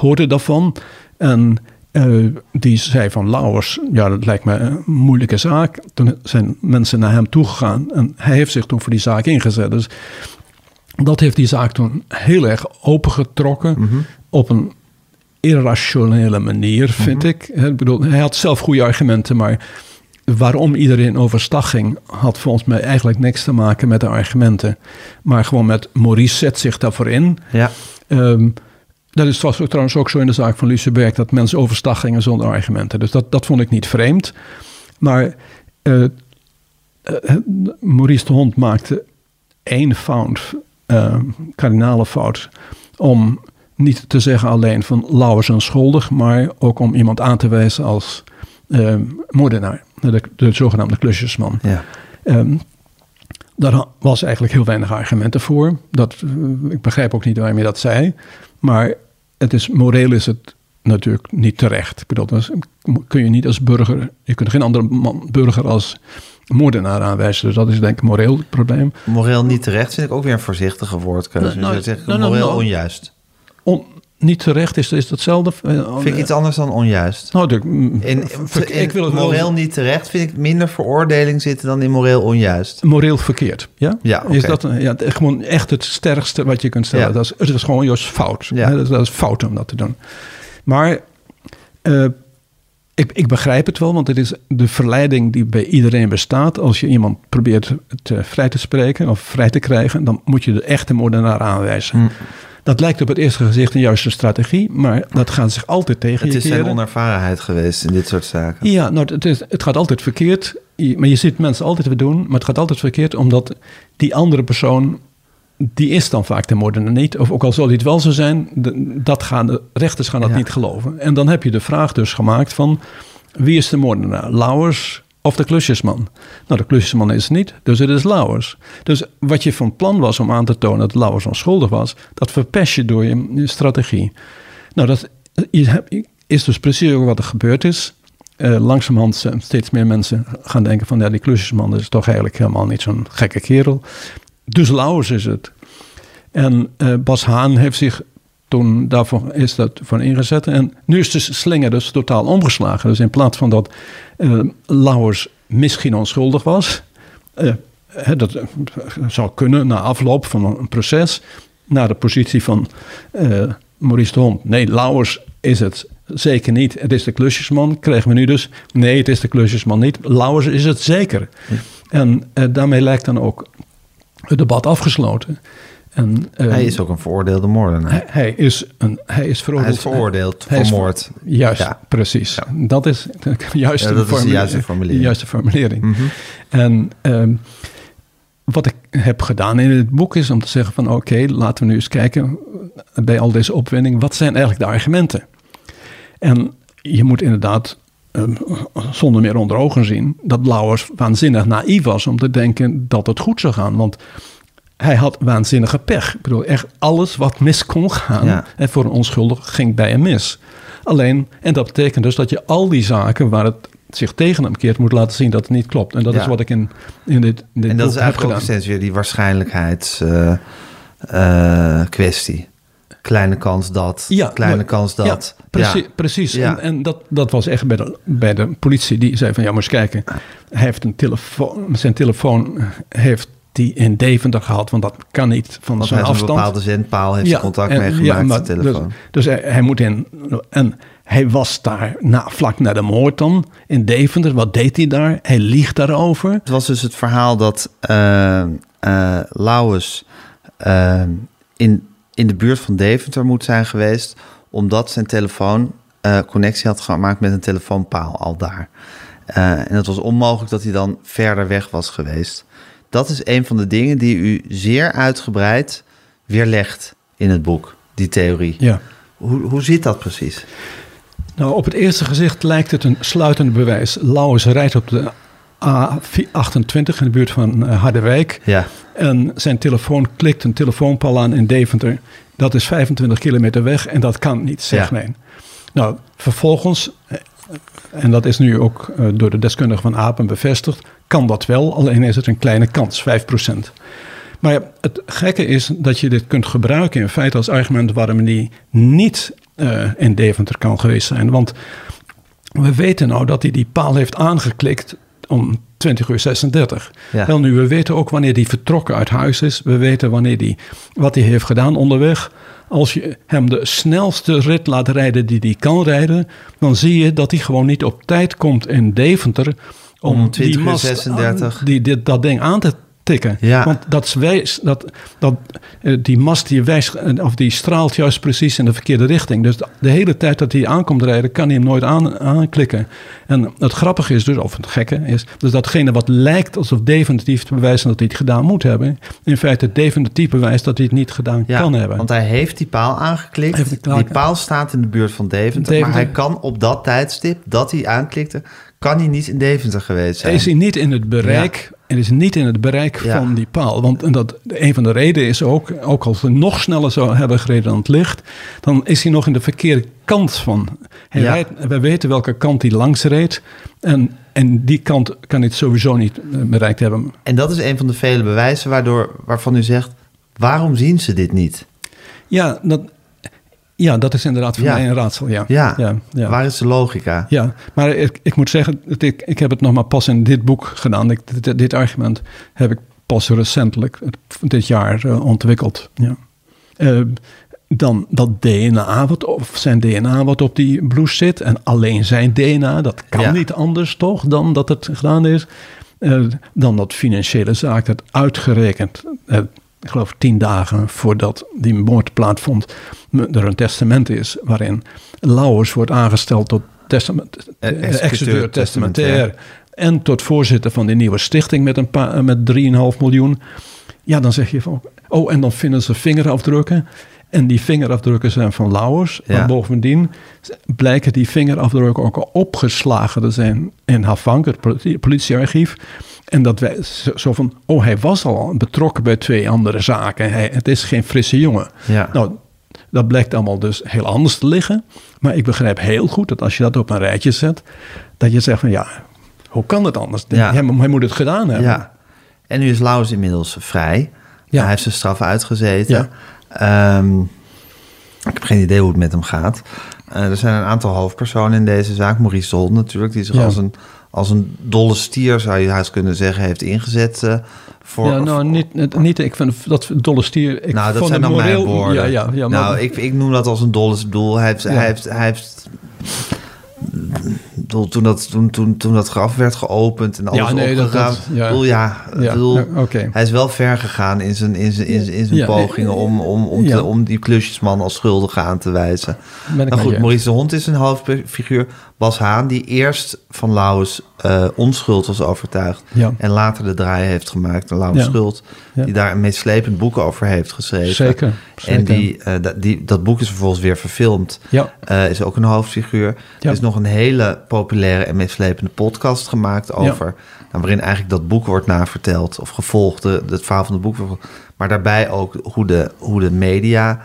Speaker 3: hoorde daarvan. En eh, die zei van Lauwers, ja, dat lijkt me een moeilijke zaak. Toen zijn mensen naar hem toegegaan en hij heeft zich toen voor die zaak ingezet. Dus dat heeft die zaak toen heel erg opengetrokken op een irrationele manier, vind ik. Ik bedoel, hij had zelf goede argumenten, maar waarom iedereen overstag ging, had volgens mij eigenlijk niks te maken met de argumenten. Maar gewoon met Maurice zet zich daarvoor in.
Speaker 2: Ja,
Speaker 3: Ehm, dat is was ook trouwens ook zo in de zaak van Luceberg, dat mensen overstag gingen zonder argumenten. Dus dat, dat vond ik niet vreemd. Maar eh, eh, Maurice de Hond maakte één fout, eh, kardinale fout, om niet te zeggen alleen van Lauwers is onschuldig, maar ook om iemand aan te wijzen als eh, moordenaar, de, de zogenaamde klusjesman.
Speaker 2: ja.
Speaker 3: Ehm, daar was eigenlijk heel weinig argumenten voor. Dat, ik begrijp ook niet waarom je dat zei. Maar het is, moreel is het natuurlijk niet terecht. Ik bedoel, dat kun je niet als burger... Je kunt geen andere man, burger als moordenaar aanwijzen. Dus dat is denk ik een moreel probleem.
Speaker 2: Moreel niet terecht vind ik ook weer een voorzichtige woordkeuze.
Speaker 3: Nou,
Speaker 2: dus
Speaker 3: nou, nou,
Speaker 2: moreel onjuist.
Speaker 3: On, niet terecht is, is datzelfde.
Speaker 2: Vind ik iets anders dan onjuist.
Speaker 3: Nou, mm,
Speaker 2: In,
Speaker 3: ver-
Speaker 2: in
Speaker 3: ik wil het wel-
Speaker 2: moreel niet terecht vind ik minder veroordeling zitten dan in moreel onjuist.
Speaker 3: moreel verkeerd. Ja,
Speaker 2: Ja,
Speaker 3: is dat ja, gewoon echt het sterkste wat je kunt stellen.
Speaker 2: Ja.
Speaker 3: Dat is, het is gewoon juist fout.
Speaker 2: Ja.
Speaker 3: Hè, Dat, dat is fout om dat te doen. Maar eh, ik, ik begrijp het wel, want het is de verleiding die bij iedereen bestaat. Als je iemand probeert te, vrij te spreken of vrij te krijgen, dan moet je de echte moordenaar aanwijzen.
Speaker 2: Hm.
Speaker 3: Dat lijkt op het eerste gezicht een juiste strategie, maar dat gaat zich altijd tegen
Speaker 2: Het is zijn onervarenheid geweest in dit soort zaken.
Speaker 3: Ja, nou, het, is, het gaat altijd verkeerd. Maar je ziet mensen altijd weer doen, maar het gaat altijd verkeerd omdat die andere persoon, die is dan vaak de moordenaar niet. Of ook al zal het wel zo zijn, de, dat gaan de rechters gaan dat
Speaker 2: Ja.
Speaker 3: niet geloven. En dan heb je de vraag dus gemaakt van, wie is de moordenaar? Lauwers of de klusjesman? Nou, de klusjesman is het niet, dus het is Lauwers. Dus wat je van plan was om aan te tonen dat Lauwers onschuldig was, dat verpest je door je, strategie. Nou, dat is dus precies ook wat er gebeurd is. Eh, langzamerhand steeds meer mensen gaan denken van... ja, die klusjesman is toch eigenlijk helemaal niet zo'n gekke kerel. Dus Lauwers is het. En eh, Bas Haan heeft zich toen daarvoor is dat voor ingezet. En nu is de slinger dus totaal omgeslagen. Dus in plaats van dat eh Lauwers misschien onschuldig was... eh, hè, dat eh, zou kunnen na afloop van een proces... naar de positie van Maurice de Hond. Nee, Lauwers is het zeker niet. Het is de klusjesman. Kregen we nu dus. Nee, het is de klusjesman niet. Lauwers is het zeker. En daarmee lijkt dan ook het debat afgesloten. En, eh,
Speaker 2: Hij is ook een veroordeelde moordenaar.
Speaker 3: hij, hij is, een, hij is
Speaker 2: Hij
Speaker 3: veroordeeld.
Speaker 2: is veroordeeld
Speaker 3: Hij
Speaker 2: voor
Speaker 3: is-
Speaker 2: moord.
Speaker 3: Juist,
Speaker 2: Ja.
Speaker 3: precies. Dat is de [laughs] juiste,
Speaker 2: Ja, dat is de juiste formulering.
Speaker 3: juiste formulering.
Speaker 2: Mhm.
Speaker 3: En ehm, wat ik heb gedaan in het boek is om te zeggen van oké, laten we nu eens kijken bij al deze opwinding, wat zijn eigenlijk de argumenten? En je moet inderdaad ehm, zonder meer onder ogen zien dat Lauwers waanzinnig naïef was om te denken dat het goed zou gaan. Want hij had waanzinnige pech. Ik bedoel, echt alles wat mis kon gaan
Speaker 2: Ja.
Speaker 3: en voor een onschuldig ging bij hem mis. Alleen, en dat betekent dus dat je al die zaken waar het zich tegen hem keert, moet laten zien dat het niet klopt. En dat
Speaker 2: Ja.
Speaker 3: is wat ik in, in dit, in dit
Speaker 2: En dat is eigenlijk ook steeds weer die waarschijnlijkheidskwestie. kwestie. Kleine kans dat, kleine
Speaker 3: maar-
Speaker 2: kans dat.
Speaker 3: Ja, precies.
Speaker 2: Ja.
Speaker 3: precies.
Speaker 2: Ja.
Speaker 3: En, en dat, dat was echt bij de, bij de politie. Die zei van, ja, maar eens kijken. Hij heeft een telefoon, zijn telefoon heeft die in Deventer gehad, want dat kan niet van zo'n
Speaker 2: hij heeft een
Speaker 3: afstand.
Speaker 2: bepaalde zendpaal, heeft contact
Speaker 3: en-
Speaker 2: mee
Speaker 3: ja,
Speaker 2: gemaakt,
Speaker 3: maar
Speaker 2: de telefoon.
Speaker 3: Dus, dus hij, hij moet in. En hij was daar na, vlak na de moord dan in Deventer. Wat deed hij daar? Hij liegt daarover.
Speaker 2: Het was dus het verhaal dat Lauwers eh, in, in de buurt van Deventer moet zijn geweest... omdat zijn telefoon connectie had gemaakt met een telefoonpaal al daar. En het was onmogelijk dat hij dan verder weg was geweest. Dat is een van de dingen die u zeer uitgebreid weerlegt in het boek, die theorie.
Speaker 3: Ja.
Speaker 2: Hoe, hoe zit dat precies?
Speaker 3: Nou, op het eerste gezicht lijkt het een sluitend bewijs. Lauwers rijdt op de A28 in de buurt van eh, Harderwijk.
Speaker 2: Ja,
Speaker 3: En zijn telefoon klikt een telefoonpaal aan in Deventer. Dat is 25 kilometer weg en dat kan niet, zegt
Speaker 2: Ja.
Speaker 3: men. Nou, vervolgens, eh, en dat is nu ook eh, door de deskundigen van Apen bevestigd, kan dat wel, alleen is het een kleine kans, 5%. Maar ja, het gekke is dat je dit kunt gebruiken in feite als argument waarom die niet eh, in Deventer kan geweest zijn. Want we weten nou dat hij die paal heeft aangeklikt om 20 uur 36.
Speaker 2: Ja.
Speaker 3: Wel nu, we weten ook wanneer hij vertrokken uit huis is. We weten wanneer die, wat hij heeft gedaan onderweg. Als je hem de snelste rit laat rijden die hij kan rijden... dan zie je dat hij gewoon niet op tijd komt in Deventer... om,
Speaker 2: Om 20
Speaker 3: die mast
Speaker 2: 36.
Speaker 3: aan- die, dit, dat ding aan te tikken.
Speaker 2: Ja.
Speaker 3: Want dat, dat, dat, eh, die mast die, wijst, eh, of die straalt juist precies in de verkeerde richting. Dus de, de hele tijd dat hij aankomt rijden, kan hij hem nooit aan, aanklikken. En het grappige is dus, of het gekke is, dus datgene wat lijkt alsof definitief te bewijzen dat hij het gedaan moet hebben, in feite definitief bewijst dat hij het niet gedaan
Speaker 2: Ja,
Speaker 3: kan hebben.
Speaker 2: want hij heeft die paal aangeklikt.
Speaker 3: Heeft die paal-
Speaker 2: die paal staat in de buurt van Deventer,
Speaker 3: Deventer.
Speaker 2: Maar hij kan op dat tijdstip dat hij aanklikte... kan hij niet in Deventer geweest zijn.
Speaker 3: Is hij niet in het bereik, en is niet in het bereik
Speaker 2: Ja.
Speaker 3: van die paal. Want dat, een van de redenen is ook, ook als hij nog sneller zou hebben gereden dan het licht, dan is hij nog in de verkeerde kant van. Hij
Speaker 2: Ja.
Speaker 3: rijdt, we weten welke kant hij langs reed. En, en die kant kan hij het sowieso niet eh, bereikt hebben.
Speaker 2: En dat is een van de vele bewijzen waardoor, waarvan u zegt... waarom zien ze dit niet?
Speaker 3: Ja, dat, ja, dat is inderdaad voor
Speaker 2: Ja.
Speaker 3: mij een raadsel. Ja,
Speaker 2: Ja,
Speaker 3: ja, ja.
Speaker 2: waar is de logica?
Speaker 3: Ja, maar ik, ik moet zeggen, dat ik, ik heb het nog maar pas in dit boek gedaan. Ik, dit, dit argument heb ik pas recentelijk, dit jaar, eh, ontwikkeld. Ja. Eh, dan dat DNA, wat, of zijn DNA wat op die blouse zit. En alleen zijn DNA, dat kan niet anders toch dan dat het gedaan is. Eh, dan dat financiële zaak, dat uitgerekend, ik geloof tien dagen voordat die moord plaatsvond, er een testament is waarin Lauwers wordt aangesteld tot testament,
Speaker 2: Eh,
Speaker 3: eh,
Speaker 2: executeur testamentair.
Speaker 3: en tot voorzitter van die nieuwe stichting met, een paar, met 3,5 miljoen. Ja, dan zeg je van, oh, en dan vinden ze vingerafdrukken. En die vingerafdrukken zijn van Lauwers.
Speaker 2: Ja.
Speaker 3: Maar bovendien blijken die vingerafdrukken ook al opgeslagen te zijn in Havank, het politie- politiearchief. En dat wij zo- van, oh, hij was al betrokken bij twee andere zaken. Hij, het is geen frisse jongen.
Speaker 2: Ja.
Speaker 3: Nou, dat blijkt allemaal dus heel anders te liggen. Maar ik begrijp heel goed dat als je dat op een rijtje zet, dat je zegt van ja, hoe kan het anders?
Speaker 2: Ja.
Speaker 3: Hij, hij moet het gedaan hebben.
Speaker 2: Ja. En nu is Laus inmiddels vrij.
Speaker 3: Ja.
Speaker 2: Hij heeft zijn straf uitgezeten.
Speaker 3: Ja.
Speaker 2: Ehm, ik heb geen idee hoe het met hem gaat. Eh, er zijn een aantal hoofdpersonen in deze zaak. Maurice de Hond natuurlijk, die zich
Speaker 3: Ja.
Speaker 2: als, een, als een dolle stier, zou je haast kunnen zeggen, heeft ingezet. eh, voor,
Speaker 3: ja, nou, niet, niet, ik vind dat dolle stier. Ik
Speaker 2: nou, dat
Speaker 3: vond
Speaker 2: zijn dan
Speaker 3: moreel-
Speaker 2: mijn woorden.
Speaker 3: Ja, ja, ja, maar-
Speaker 2: nou, ik, ik noem dat als een dolle bedoel. Hij heeft,
Speaker 3: Ja.
Speaker 2: hij heeft, hij heeft bedoel, toen, dat, toen, toen, toen dat graf werd geopend en alles
Speaker 3: Ja, nee, dat-
Speaker 2: opgegaan.
Speaker 3: dat- ja.
Speaker 2: bedoel, ja,
Speaker 3: Ja,
Speaker 2: bedoel, hij is wel ver gegaan in zijn, in zijn, in zijn, in zijn
Speaker 3: Ja,
Speaker 2: pogingen om, om, om, te, om die klusjesman als schuldig aan te wijzen. Nou goed, Maurice de Hond is een hoofdfiguur. Bas Haan, die eerst van Lauwers eh, onschuld was overtuigd.
Speaker 3: Ja.
Speaker 2: En later de draai heeft gemaakt naar Lauwers
Speaker 3: Ja.
Speaker 2: schuld.
Speaker 3: Ja.
Speaker 2: Die daar een meeslepend boek over heeft geschreven.
Speaker 3: Zeker,
Speaker 2: En die, eh, dat- die, dat boek is vervolgens weer verfilmd.
Speaker 3: Ja.
Speaker 2: Eh, is ook een hoofdfiguur. Er is nog een hele populaire en meeslepende podcast gemaakt over... Nou, waarin eigenlijk dat boek wordt naverteld of gevolgd, de, het verhaal van het boek. Maar daarbij ook hoe de, hoe de media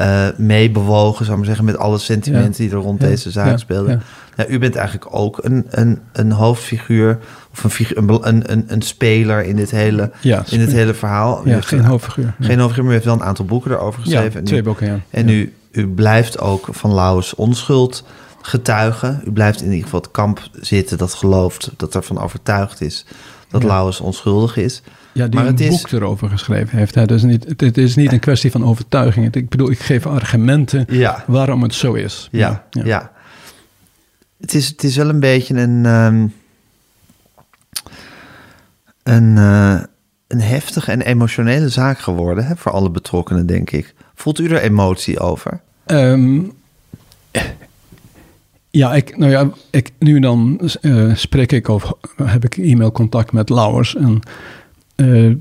Speaker 2: eh meebewogen, zou ik maar zeggen, met alle sentimenten die er rond
Speaker 3: Ja.
Speaker 2: deze zaak
Speaker 3: Ja.
Speaker 2: speelden.
Speaker 3: Ja.
Speaker 2: U bent eigenlijk ook een, een, een hoofdfiguur of een, figu- een, een, een, een speler in dit hele, in dit hele verhaal.
Speaker 3: Ja, geen
Speaker 2: een-
Speaker 3: hoofdfiguur.
Speaker 2: Geen hoofdfiguur, maar u heeft wel een aantal boeken erover geschreven.
Speaker 3: Ja,
Speaker 2: En
Speaker 3: twee
Speaker 2: u-
Speaker 3: boeken, ja.
Speaker 2: En u, u blijft ook van Lauwers onschuld getuige. U blijft in ieder geval het kamp zitten dat gelooft, dat ervan overtuigd is dat. Lauwers onschuldig is.
Speaker 3: Ja, die
Speaker 2: Maar
Speaker 3: een
Speaker 2: het is-
Speaker 3: boek erover geschreven heeft. Hè. Dus niet, het, het is niet een kwestie van overtuiging. Het- Ik bedoel, ik geef argumenten
Speaker 2: Ja.
Speaker 3: waarom het zo is.
Speaker 2: Ja, ja. Het, is, het is wel een beetje een, ehm, een, eh, een heftige en emotionele zaak geworden hè, voor alle betrokkenen, denk ik. Voelt u er emotie over?
Speaker 3: Ehm, ja, ik, nou ja, ik, nu dan eh, spreek ik of heb ik e-mailcontact met Lauwers. En eh,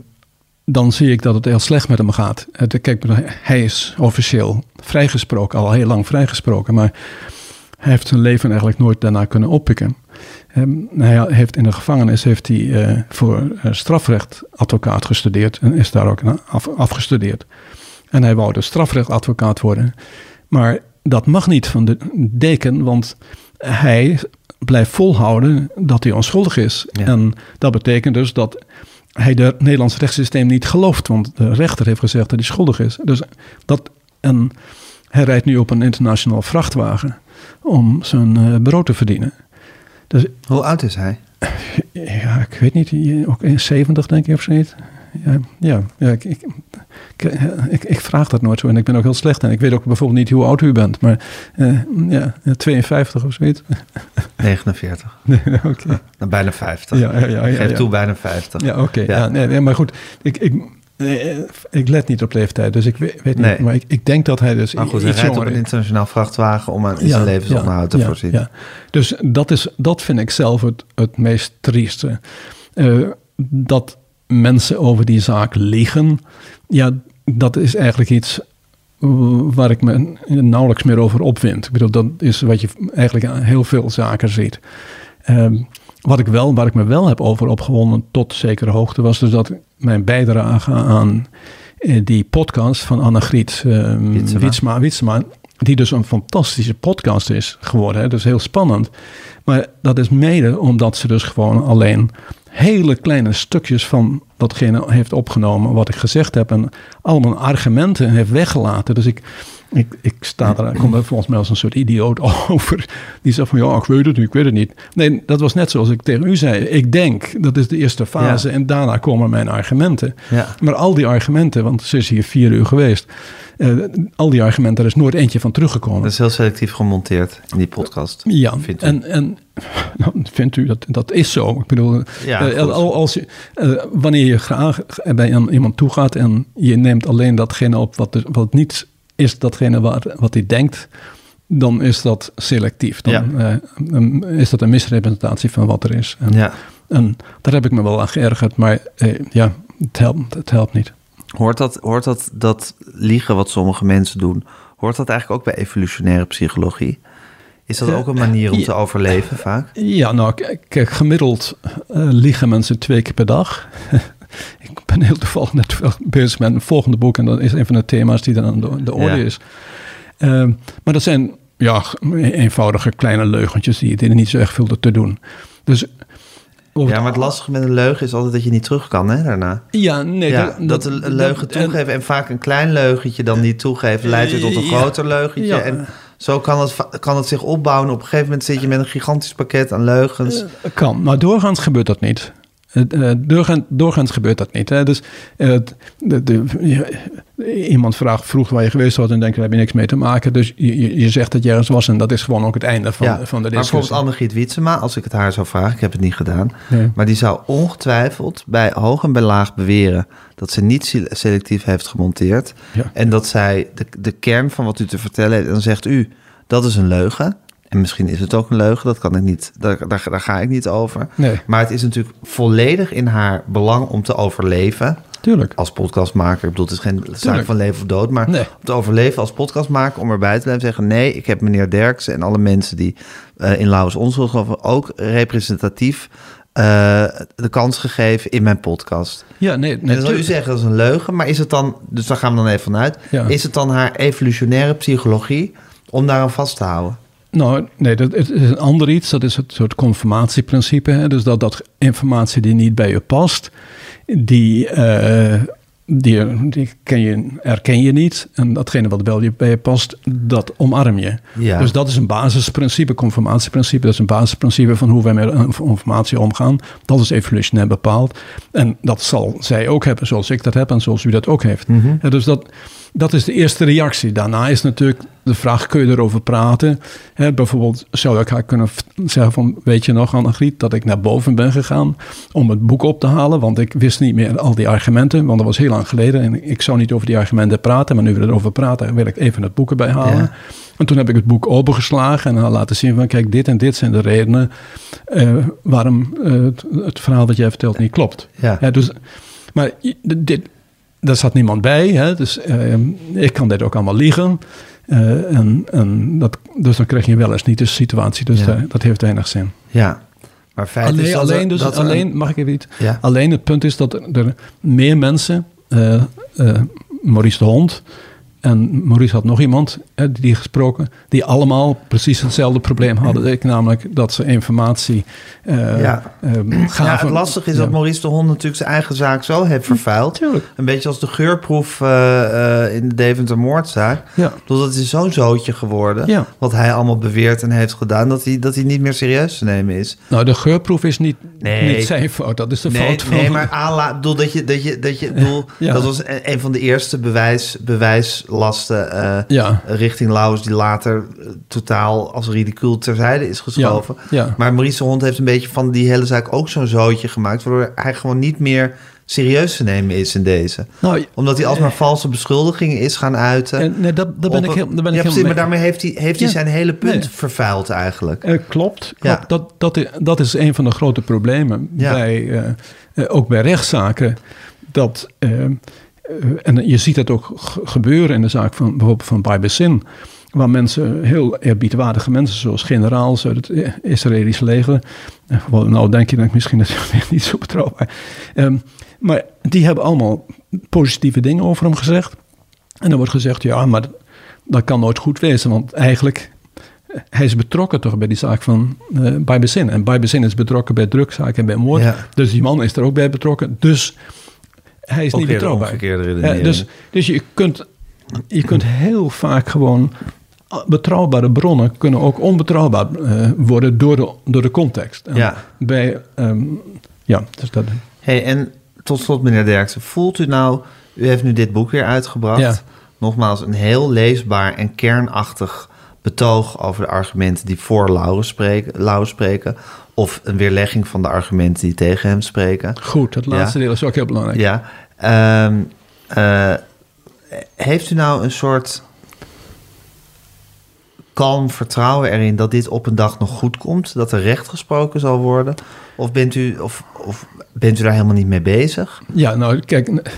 Speaker 3: dan zie ik dat het heel slecht met hem gaat. Het, kijk, hij is officieel vrijgesproken, al heel lang vrijgesproken. Maar hij heeft zijn leven eigenlijk nooit daarna kunnen oppikken. Ehm, hij heeft in de gevangenis heeft hij, eh, voor eh, strafrecht advocaat gestudeerd en is daar ook af, afgestudeerd. En hij wou dus strafrechtadvocaat worden. Maar dat mag niet van de deken, want hij blijft volhouden dat hij onschuldig is.
Speaker 2: Ja.
Speaker 3: En dat betekent dus dat hij het Nederlands rechtssysteem niet gelooft. Want de rechter heeft gezegd dat hij schuldig is. Dus dat, en hij rijdt nu op een internationaal vrachtwagen om zijn eh, brood te verdienen. Dus
Speaker 2: Hoe oud is hij?
Speaker 3: ja, ik weet niet, ook in 70 denk ik of zoiets. Ja, ja, ja ik, ik, ik, ik, ik vraag dat nooit zo en ik ben ook heel slecht en ik weet ook bijvoorbeeld niet hoe oud u bent, maar eh, ja, 52 of zoiets. [laughs]
Speaker 2: 49. [laughs]
Speaker 3: oké.
Speaker 2: Nou, bijna 50.
Speaker 3: Ja, ja, ja, ja,
Speaker 2: Geef toe, bijna 50.
Speaker 3: Ja, oké.
Speaker 2: Ja.
Speaker 3: Ja. nee, nee, maar goed, ik, ik, eh, ik let niet op leeftijd, dus ik weet, weet
Speaker 2: Nee.
Speaker 3: niet, maar ik, ik denk dat hij dus
Speaker 2: Maar goed, hij rijdt op een internationaal vrachtwagen om aan zijn levensonderhoud te voorzien.
Speaker 3: Dus dat, is, dat vind ik zelf het, het meest trieste. Eh, dat mensen over die zaak liegen, ja, dat is eigenlijk iets waar ik me nauwelijks meer over opwind. Ik bedoel, dat is wat je eigenlijk aan heel veel zaken ziet. Ehm, wat ik wel, waar ik me wel heb over opgewonden tot zekere hoogte, was dus dat mijn bijdrage aan eh, die podcast van Annegriet uh,
Speaker 2: Wietsema.
Speaker 3: Wietsma, Wietsema, die dus een fantastische podcast is geworden. Hè? Dus heel spannend. Maar dat is mede omdat ze dus gewoon alleen hele kleine stukjes van datgene heeft opgenomen wat ik gezegd heb. En allemaal argumenten heeft weggelaten. Dus ik, ik, ik sta er, kom er volgens mij als een soort idioot [laughs] over. Die zegt van ja, ik weet het niet, ik weet het niet. Nee, dat was net zoals ik tegen u zei. Ik denk, dat is de eerste fase.
Speaker 2: Ja.
Speaker 3: En daarna komen mijn argumenten.
Speaker 2: Ja.
Speaker 3: Maar al die argumenten, want ze is hier vier uur geweest. eh, al die argumenten, er is nooit eentje van teruggekomen.
Speaker 2: Dat is heel selectief gemonteerd in die podcast.
Speaker 3: Ja,
Speaker 2: vindt u?
Speaker 3: en, en [laughs] nou, vindt u dat dat is zo? Ik bedoel,
Speaker 2: Ja,
Speaker 3: eh, als je, eh, wanneer je graag bij een- iemand toe gaat en je neemt alleen datgene op wat, er- wat niet is datgene waar, wat hij denkt, dan is dat selectief. Dan
Speaker 2: Ja.
Speaker 3: eh, is dat een misrepresentatie van wat er is. En,
Speaker 2: Ja.
Speaker 3: en daar heb ik me wel aan geërgerd, maar eh, ja, het helpt, het helpt niet.
Speaker 2: Hoort, dat, hoort dat, dat liegen wat sommige mensen doen, hoort dat eigenlijk ook bij evolutionaire psychologie? Is dat ook een manier om te overleven vaak?
Speaker 3: Ja, nou, kijk, gemiddeld eh, liegen mensen twee keer per dag. [laughs] ik ben heel toevallig net bezig met een volgende boek en dat is een van de thema's die dan aan de, de orde
Speaker 2: Ja.
Speaker 3: is. Ehm, maar dat zijn ja, eenvoudige kleine leugentjes die, er niet zo erg veel te doen. Dus
Speaker 2: Ja, maar het lastige met een leugen is altijd dat je niet terug kan hè, daarna.
Speaker 3: Ja, nee,
Speaker 2: ja, dat, een leugen
Speaker 3: dat- en-
Speaker 2: toegeven en vaak een klein leugentje dan niet toegeven leidt weer tot een
Speaker 3: Ja.
Speaker 2: groter leugentje.
Speaker 3: Ja.
Speaker 2: En zo kan het, kan het zich opbouwen. Op een gegeven moment zit je met een gigantisch pakket aan leugens.
Speaker 3: Kan, maar doorgaans gebeurt dat niet. Eh, doorgaans, doorgaans gebeurt dat niet. Hè? Dus eh, de, iemand vraagt, vroeg waar je geweest was en denkt, daar heb je niks mee te maken. Dus je, zegt dat je ergens was en dat is gewoon ook het einde van,
Speaker 2: ja,
Speaker 3: van de
Speaker 2: maar bijvoorbeeld
Speaker 3: discussie.
Speaker 2: Annegriet Wietsema, als ik het haar zou vragen, ik heb het niet gedaan,
Speaker 3: Nee.
Speaker 2: maar die zou ongetwijfeld bij hoog en bij laag beweren dat ze niet se- selectief heeft gemonteerd
Speaker 3: Ja.
Speaker 2: en dat zij de, de kern van wat u te vertellen heeft, en dan zegt u, dat is een leugen. En misschien is het ook een leugen, dat kan ik niet, daar, daar, daar ga ik niet over.
Speaker 3: Nee.
Speaker 2: Maar het is natuurlijk volledig in haar belang om te overleven.
Speaker 3: Tuurlijk.
Speaker 2: Als podcastmaker, ik bedoel, het is geen zaak van leven of dood, maar
Speaker 3: Nee.
Speaker 2: om te overleven als podcastmaker, om erbij te blijven zeggen: nee, ik heb meneer Derksen en alle mensen die eh, in Lauwers onschuld geloven ook representatief eh, de kans gegeven in mijn podcast.
Speaker 3: Ja, nee,
Speaker 2: En dan u zeggen dat is een leugen, maar is het dan, dus daar gaan we dan even vanuit,
Speaker 3: Ja.
Speaker 2: is het dan haar evolutionaire psychologie om daaraan vast te houden?
Speaker 3: Nou, nee, dat het is een ander iets. Dat is het soort conformatieprincipe. Hè? Dus dat, dat informatie die niet bij je past, die, eh, die, die ken je, erken je niet. En datgene wat wel je bij je past, dat omarm je.
Speaker 2: Ja.
Speaker 3: Dus dat is een basisprincipe, conformatieprincipe. Dat is een basisprincipe van hoe wij met informatie omgaan. Dat is evolutionair bepaald. En dat zal zij ook hebben, zoals ik dat heb en zoals u dat ook heeft. Ja, dus dat, dat is de eerste reactie. Daarna is natuurlijk de vraag, kun je erover praten? Bijvoorbeeld zou ik haar kunnen zeggen van, weet je nog Annegriet, dat ik naar boven ben gegaan om het boek op te halen, want ik wist niet meer al die argumenten, want dat was heel lang geleden en ik zou niet over die argumenten praten, maar nu we erover praten, wil ik even het boek erbij halen.
Speaker 2: Ja.
Speaker 3: En toen heb ik het boek opengeslagen en haar laten zien van, kijk, dit en dit zijn de redenen eh, waarom eh, het, het verhaal wat jij vertelt niet klopt.
Speaker 2: Ja.
Speaker 3: dus, maar dit, daar zat niemand bij, hè? dus eh, ik kan dit ook allemaal liegen. Eh, en, en dat, dus dan krijg je wel eens niet de situatie. Dus
Speaker 2: Ja.
Speaker 3: daar- dat heeft weinig zin.
Speaker 2: Ja. Maar feit is
Speaker 3: Alleen,
Speaker 2: dat er-
Speaker 3: alleen, dus,
Speaker 2: dat
Speaker 3: alleen
Speaker 2: een-
Speaker 3: mag ik even iets?
Speaker 2: Ja.
Speaker 3: Alleen het punt is dat er, er meer mensen, eh, eh, Maurice de Hond en Maurice had nog iemand die gesproken, die allemaal precies hetzelfde probleem hadden. Ik, namelijk dat ze informatie eh,
Speaker 2: Ja.
Speaker 3: ehm,
Speaker 2: Ja, het lastige is
Speaker 3: Ja.
Speaker 2: dat Maurice de Hond natuurlijk zijn eigen zaak zo heeft vervuild.
Speaker 3: Tuurlijk.
Speaker 2: Een beetje als de geurproef eh, eh, in de Deventer moordzaak.
Speaker 3: Ja.
Speaker 2: Bedoel, dat is zo'n zootje geworden.
Speaker 3: Ja.
Speaker 2: Wat hij allemaal beweert en heeft gedaan. Dat hij, dat hij niet meer serieus te nemen is.
Speaker 3: Nou, de geurproef is niet,
Speaker 2: Nee.
Speaker 3: niet zijn fout. Dat is de
Speaker 2: Nee,
Speaker 3: fout van...
Speaker 2: nee maar ala, bedoel, dat je, dat je, dat je, bedoel, dat was een, een van de eerste bewijs, bewijslasten eh,
Speaker 3: Ja.
Speaker 2: richting Laus, die later eh, totaal als ridicuul terzijde is geschoven.
Speaker 3: Ja, ja.
Speaker 2: Maar Maurice de Hond heeft een beetje van die hele zaak ook zo'n zootje gemaakt, waardoor hij gewoon niet meer serieus te nemen is in deze.
Speaker 3: Nou,
Speaker 2: Omdat hij alsmaar valse beschuldigingen is gaan uiten.
Speaker 3: en, nee, dat, daar ben ik, heel, ben
Speaker 2: ja,
Speaker 3: ik
Speaker 2: precies,
Speaker 3: helemaal
Speaker 2: maar
Speaker 3: mee-
Speaker 2: daarmee heeft hij, heeft hij zijn hele punt
Speaker 3: Nee.
Speaker 2: vervuild eigenlijk.
Speaker 3: Eh, klopt.
Speaker 2: Ja.
Speaker 3: Dat, dat, i- dat is een van de grote problemen bij, eh, eh, ook bij rechtszaken. Dat, eh, eh, en je ziet het ook ge- gebeuren in de zaak van bijvoorbeeld van Baibesin. Waar mensen, heel eerbiedwaardige mensen, zoals generaals uit het I- Israëlische leger. eh, Nou, denk je dat ik misschien dat [laughs] niet zo betrouwbaar. Ehm, maar die hebben allemaal positieve dingen over hem gezegd. En dan wordt gezegd, ja, maar dat- dat kan nooit goed wezen. Want eigenlijk hij is betrokken toch bij die zaak van eh Bezin. En bij Bezin is betrokken bij drugzaken en bij moord.
Speaker 2: Ja.
Speaker 3: Dus die man is er ook bij betrokken. Dus hij is
Speaker 2: Ook
Speaker 3: niet betrouwbaar. Ja,
Speaker 2: redenering.
Speaker 3: dus, dus je, kunt, je kunt heel vaak gewoon... Betrouwbare bronnen kunnen ook onbetrouwbaar eh, worden door de, door de context. En
Speaker 2: Ja.
Speaker 3: Bij, ehm, ja, dus dat...
Speaker 2: Hey, en tot slot, meneer Derksen, voelt u nou... U heeft nu dit boek weer uitgebracht.
Speaker 3: Ja.
Speaker 2: Nogmaals, een heel leesbaar en kernachtig betoog... over de argumenten die voor Laurens spreken, Laurens spreken... of een weerlegging van de argumenten die tegen hem spreken.
Speaker 3: Goed, het laatste deel is ook heel belangrijk.
Speaker 2: Ja. Ehm, eh, heeft u nou een soort kalm vertrouwen erin dat dit op een dag nog goed komt? Dat er recht gesproken zal worden? Of bent u, of, of bent u daar helemaal niet mee bezig?
Speaker 3: Ja, nou kijk,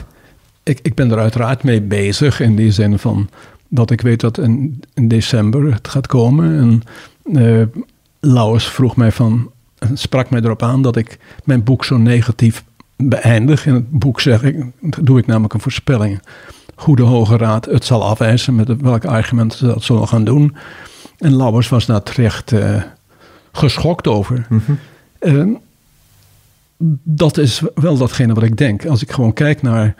Speaker 3: ik, ik ben er uiteraard mee bezig in die zin van dat ik weet dat in, in december het gaat komen. En Lauwers vroeg mij van, sprak mij erop aan dat ik mijn boek zo negatief beëindig. In het boek zeg ik, doe ik namelijk een voorspelling. Hoe de Hoge Raad het zal afwijzen, met welke argumenten ze dat zullen gaan doen. En Lauwers was daar terecht eh, geschokt over. Eh, dat is wel datgene wat ik denk. Als ik gewoon kijk naar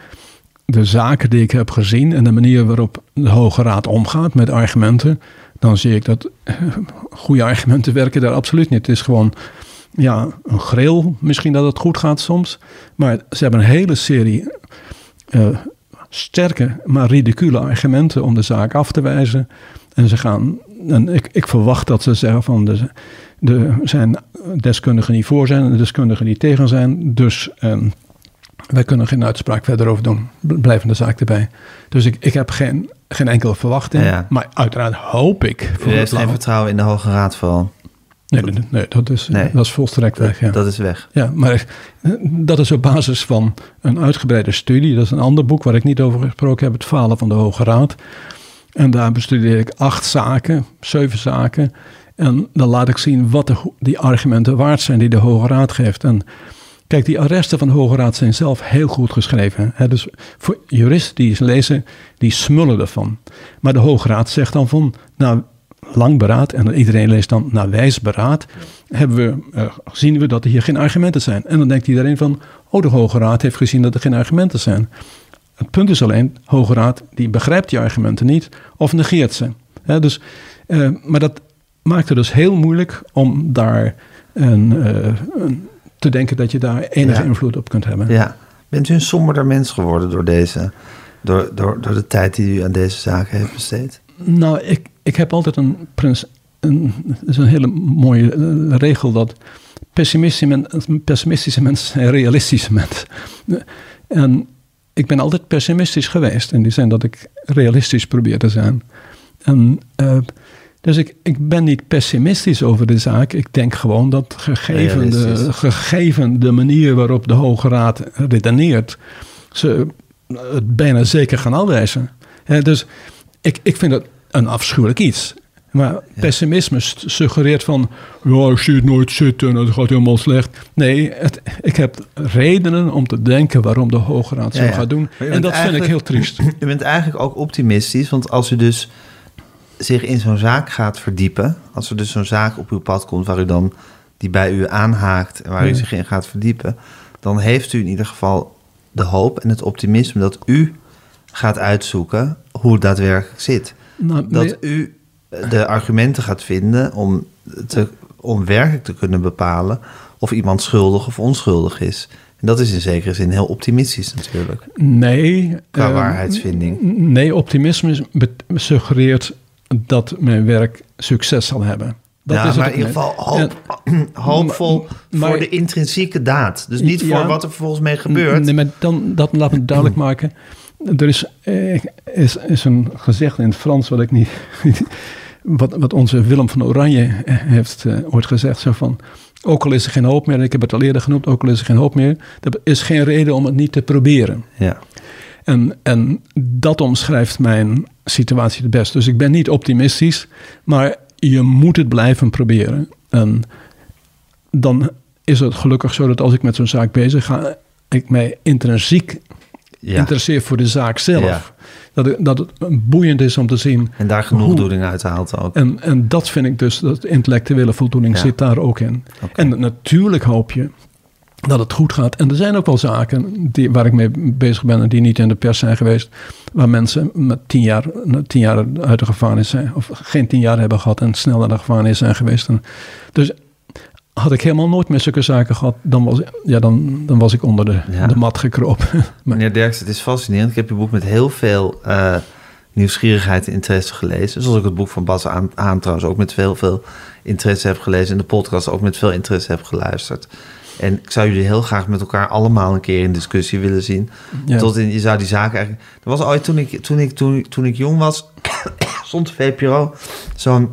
Speaker 3: de zaken die ik heb gezien en de manier waarop de Hoge Raad omgaat met argumenten, dan zie ik dat eh, goede argumenten werken daar absoluut niet. Het is gewoon ja, een gril, misschien dat het goed gaat soms. Maar ze hebben een hele serie eh, sterke, maar ridicule argumenten om de zaak af te wijzen. En ze gaan, en ik, ik verwacht dat ze zeggen van de, de zijn deskundigen niet voor zijn en de deskundigen niet tegen zijn. Dus ehm, wij kunnen geen uitspraak verder over doen. Blijven de zaak erbij. Dus ik, ik heb geen, geen enkele verwachting.
Speaker 2: Ja.
Speaker 3: Maar uiteraard hoop ik.
Speaker 2: U
Speaker 3: voor
Speaker 2: heeft
Speaker 3: het
Speaker 2: geen vertrouwen in de Hoge Raad vooral.
Speaker 3: Nee, nee, dat, is,
Speaker 2: Nee.
Speaker 3: dat is volstrekt weg. Ja.
Speaker 2: Dat is weg.
Speaker 3: Ja, maar eh, dat is op basis van een uitgebreide studie. Dat is een ander boek waar ik niet over gesproken heb, het falen van de Hoge Raad. En daar bestudeer ik acht zaken, zeven zaken. En dan laat ik zien wat de, die argumenten waard zijn die de Hoge Raad geeft. En kijk, die arresten van de Hoge Raad zijn zelf heel goed geschreven. Hè? Dus voor juristen die eens lezen, die smullen ervan. Maar de Hoge Raad zegt dan van, nou, lang beraad, en iedereen leest dan naar wijs beraad, hebben we, eh, zien we dat er hier geen argumenten zijn. En dan denkt iedereen van, oh, de Hoge Raad heeft gezien dat er geen argumenten zijn. Het punt is alleen, Hoge Raad die begrijpt die argumenten niet of negeert ze. Dus, eh, maar dat maakt het dus heel moeilijk om daar een, eh, een- te denken dat je daar enige
Speaker 2: Ja.
Speaker 3: invloed op kunt hebben.
Speaker 2: Ja. Bent u een somberder mens geworden door deze, door, door, door de tijd die u aan deze zaken heeft besteed?
Speaker 3: Nou, ik, ik heb altijd een, prins, een, is een hele mooie eh, regel dat pessimistische, men- pessimistische mensen zijn realistische mensen. En ik ben altijd pessimistisch geweest in die zin dat ik realistisch probeer te zijn. En, eh, dus ik, ik ben niet pessimistisch over de zaak. Ik denk gewoon dat gegeven de, gegeven de manier waarop de Hoge Raad redeneert, ze het bijna zeker gaan afwijzen. Dus ik, ik vind het een afschuwelijk iets. Maar pessimisme suggereert van... ja, ik zie het nooit zitten en het gaat helemaal slecht. Nee, het, ik heb redenen om te denken waarom de Hoge Raad zo
Speaker 2: Ja, ja.
Speaker 3: gaat doen. En dat vind ik heel triest. [clears throat]
Speaker 2: U bent eigenlijk ook optimistisch, want als u dus zich in zo'n zaak gaat verdiepen, als er dus zo'n zaak op uw pad komt waar u dan die bij u aanhaakt en waar u zich in gaat verdiepen, dan heeft u in ieder geval de hoop en het optimisme dat u gaat uitzoeken hoe het daadwerkelijk zit.
Speaker 3: Nou,
Speaker 2: Dat
Speaker 3: nee,
Speaker 2: u de argumenten gaat vinden om, te, om werkelijk te kunnen bepalen of iemand schuldig of onschuldig is. En dat is in zekere zin heel optimistisch natuurlijk,
Speaker 3: nee,
Speaker 2: qua
Speaker 3: eh,
Speaker 2: waarheidsvinding.
Speaker 3: Nee, optimisme suggereert dat mijn werk succes zal hebben. Dat
Speaker 2: ja,
Speaker 3: is
Speaker 2: maar in ieder geval hoop, [clears throat] hoopvol
Speaker 3: maar-
Speaker 2: voor de intrinsieke daad. Dus niet voor wat er vervolgens mee gebeurt.
Speaker 3: Nee, maar dan, dat laat me duidelijk [clears throat] maken. Er is, eh, is, is een gezegd in het Frans wat ik niet... [laughs] wat, wat onze Willem van Oranje eh, heeft eh, ooit gezegd. Zo van, ook al is er geen hoop meer, ik heb het al eerder genoemd, ook al is er geen hoop meer. Er is geen reden om het niet te proberen.
Speaker 2: Ja.
Speaker 3: En, en dat omschrijft mijn situatie het best. Dus ik ben niet optimistisch, maar je moet het blijven proberen. En dan is het gelukkig zo dat als ik met zo'n zaak bezig ga, ik mij intrinsiek
Speaker 2: Ja.
Speaker 3: interesseer voor de zaak zelf.
Speaker 2: Ja.
Speaker 3: Dat, het, dat het boeiend is om te zien.
Speaker 2: En daar genoegdoening uit haalt ook.
Speaker 3: En, en dat vind ik dus, dat intellectuele voldoening
Speaker 2: Ja.
Speaker 3: zit daar ook in. En natuurlijk hoop je dat het goed gaat. En er zijn ook wel zaken die, waar ik mee bezig ben en die niet in de pers zijn geweest. Waar mensen met tien jaar, tien jaar uit de gevangenis zijn. Of geen tien jaar hebben gehad en snel naar de gevangenis zijn geweest. En dus had ik helemaal nooit met zulke zaken gehad, dan was, ja, dan, dan was ik onder de,
Speaker 2: Ja.
Speaker 3: de mat gekropen. [laughs] maar,
Speaker 2: Meneer Derks, het is fascinerend. Ik heb uw boek met heel veel eh, nieuwsgierigheid en interesse gelezen. Zoals ik het boek van Bas aan, aan trouwens ook met veel, veel interesse heb gelezen. En de podcast ook met veel interesse heb geluisterd. En ik zou jullie heel graag met elkaar allemaal een keer in discussie willen zien.
Speaker 3: Ja.
Speaker 2: Tot in, je zou die zaken eigenlijk... Er was ooit toen ik, toen ik, toen, toen ik jong was, [coughs] stond VPRO zo'n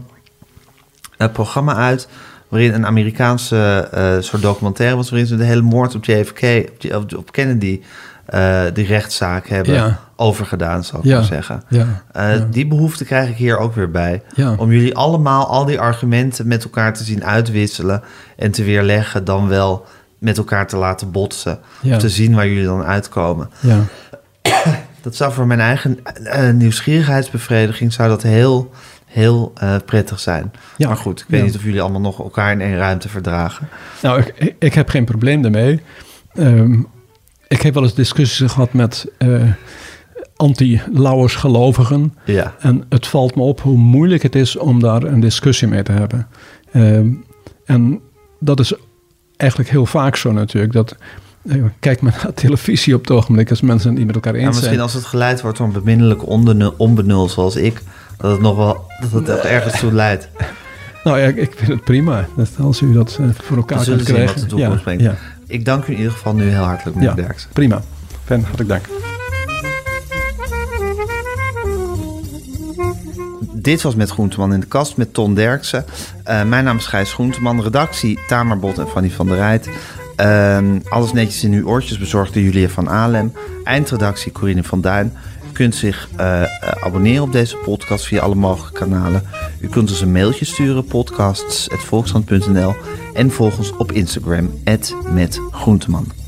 Speaker 2: eh, programma uit... waarin een Amerikaanse eh, soort documentaire was... waarin ze de hele moord op JFK, op, op, Kennedy... eh die rechtszaak hebben
Speaker 3: Ja.
Speaker 2: overgedaan, zou ik
Speaker 3: Ja.
Speaker 2: maar zeggen.
Speaker 3: ja,
Speaker 2: Eh,
Speaker 3: ja.
Speaker 2: Die behoefte krijg ik hier ook weer bij. Om jullie allemaal al die argumenten met elkaar te zien uitwisselen... en te weerleggen, dan wel met elkaar te laten botsen.
Speaker 3: Ja.
Speaker 2: Te zien waar jullie dan uitkomen.
Speaker 3: ja.
Speaker 2: Dat zou voor mijn eigen nieuwsgierigheidsbevrediging... zou dat heel, heel eh, prettig zijn.
Speaker 3: Ja.
Speaker 2: Maar goed, ik weet
Speaker 3: Ja.
Speaker 2: niet of jullie allemaal nog elkaar in één ruimte verdragen.
Speaker 3: Nou, ik- ik, heb geen probleem daarmee. Ehm, ik heb wel eens discussies gehad met eh anti-Lauwers gelovigen.
Speaker 2: Ja,
Speaker 3: En het valt me op hoe moeilijk het is om daar een discussie mee te hebben. Ehm, en dat is eigenlijk heel vaak zo natuurlijk. Dat, eh, kijk maar naar [laughs] televisie op het ogenblik als mensen het niet met elkaar
Speaker 2: en
Speaker 3: eens
Speaker 2: misschien
Speaker 3: zijn.
Speaker 2: als het geleid wordt door een beminnelijke onbenul, onbenul zoals ik... dat het nog wel dat het ergens toe leidt. [laughs]
Speaker 3: Nou ja, ik- vind het prima. Dat als u dat eh, voor elkaar kunt krijgen.
Speaker 2: wat de toekomst
Speaker 3: ja,
Speaker 2: brengt.
Speaker 3: Ja,
Speaker 2: Ik dank u in ieder geval nu heel hartelijk, meneer
Speaker 3: ja,
Speaker 2: Derksen.
Speaker 3: prima. Fijn, hartelijk dank.
Speaker 2: Dit was met Groenteman in de kast met Ton Derksen. Eh, mijn naam is Gijs Groenteman. Redactie Tamar Bot en Fanny van der Rijt. Ehm, alles netjes in uw oortjes bezorgd door Julia van Alem. Eindredactie Corine van Duin. Kunt zich eh, eh, abonneren op deze podcast via alle mogelijke kanalen. U kunt ons een mailtje sturen, podcasts.volkskrant.nl. En volg ons op Instagram, met Groenteman.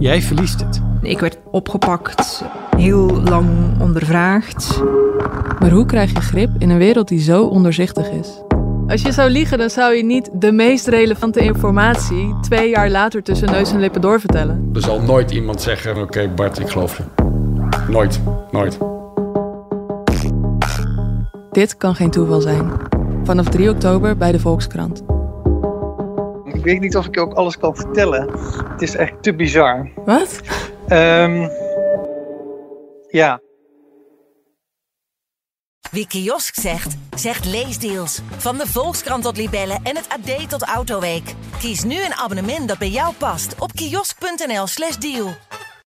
Speaker 4: jij verliest het.
Speaker 5: Ik werd opgepakt, heel lang ondervraagd.
Speaker 6: Maar hoe krijg je grip in een wereld die zo onderzichtig is? Als je zou liegen, dan zou je niet de meest relevante informatie twee jaar later tussen neus en lippen doorvertellen.
Speaker 7: Er zal nooit iemand zeggen, oké Bart, ik geloof je. Nooit, nooit.
Speaker 6: Dit kan geen toeval zijn. Vanaf 3 oktober bij de Volkskrant.
Speaker 8: Ik weet niet of ik ook alles kan vertellen. Het is echt te bizar.
Speaker 6: Wat?
Speaker 8: Ehm, ja.
Speaker 1: Wie kiosk zegt, zegt leesdeals. Van de Volkskrant tot Libellen en het AD tot Autoweek. Kies nu een abonnement dat bij jou past op kiosk.nl/slash deal.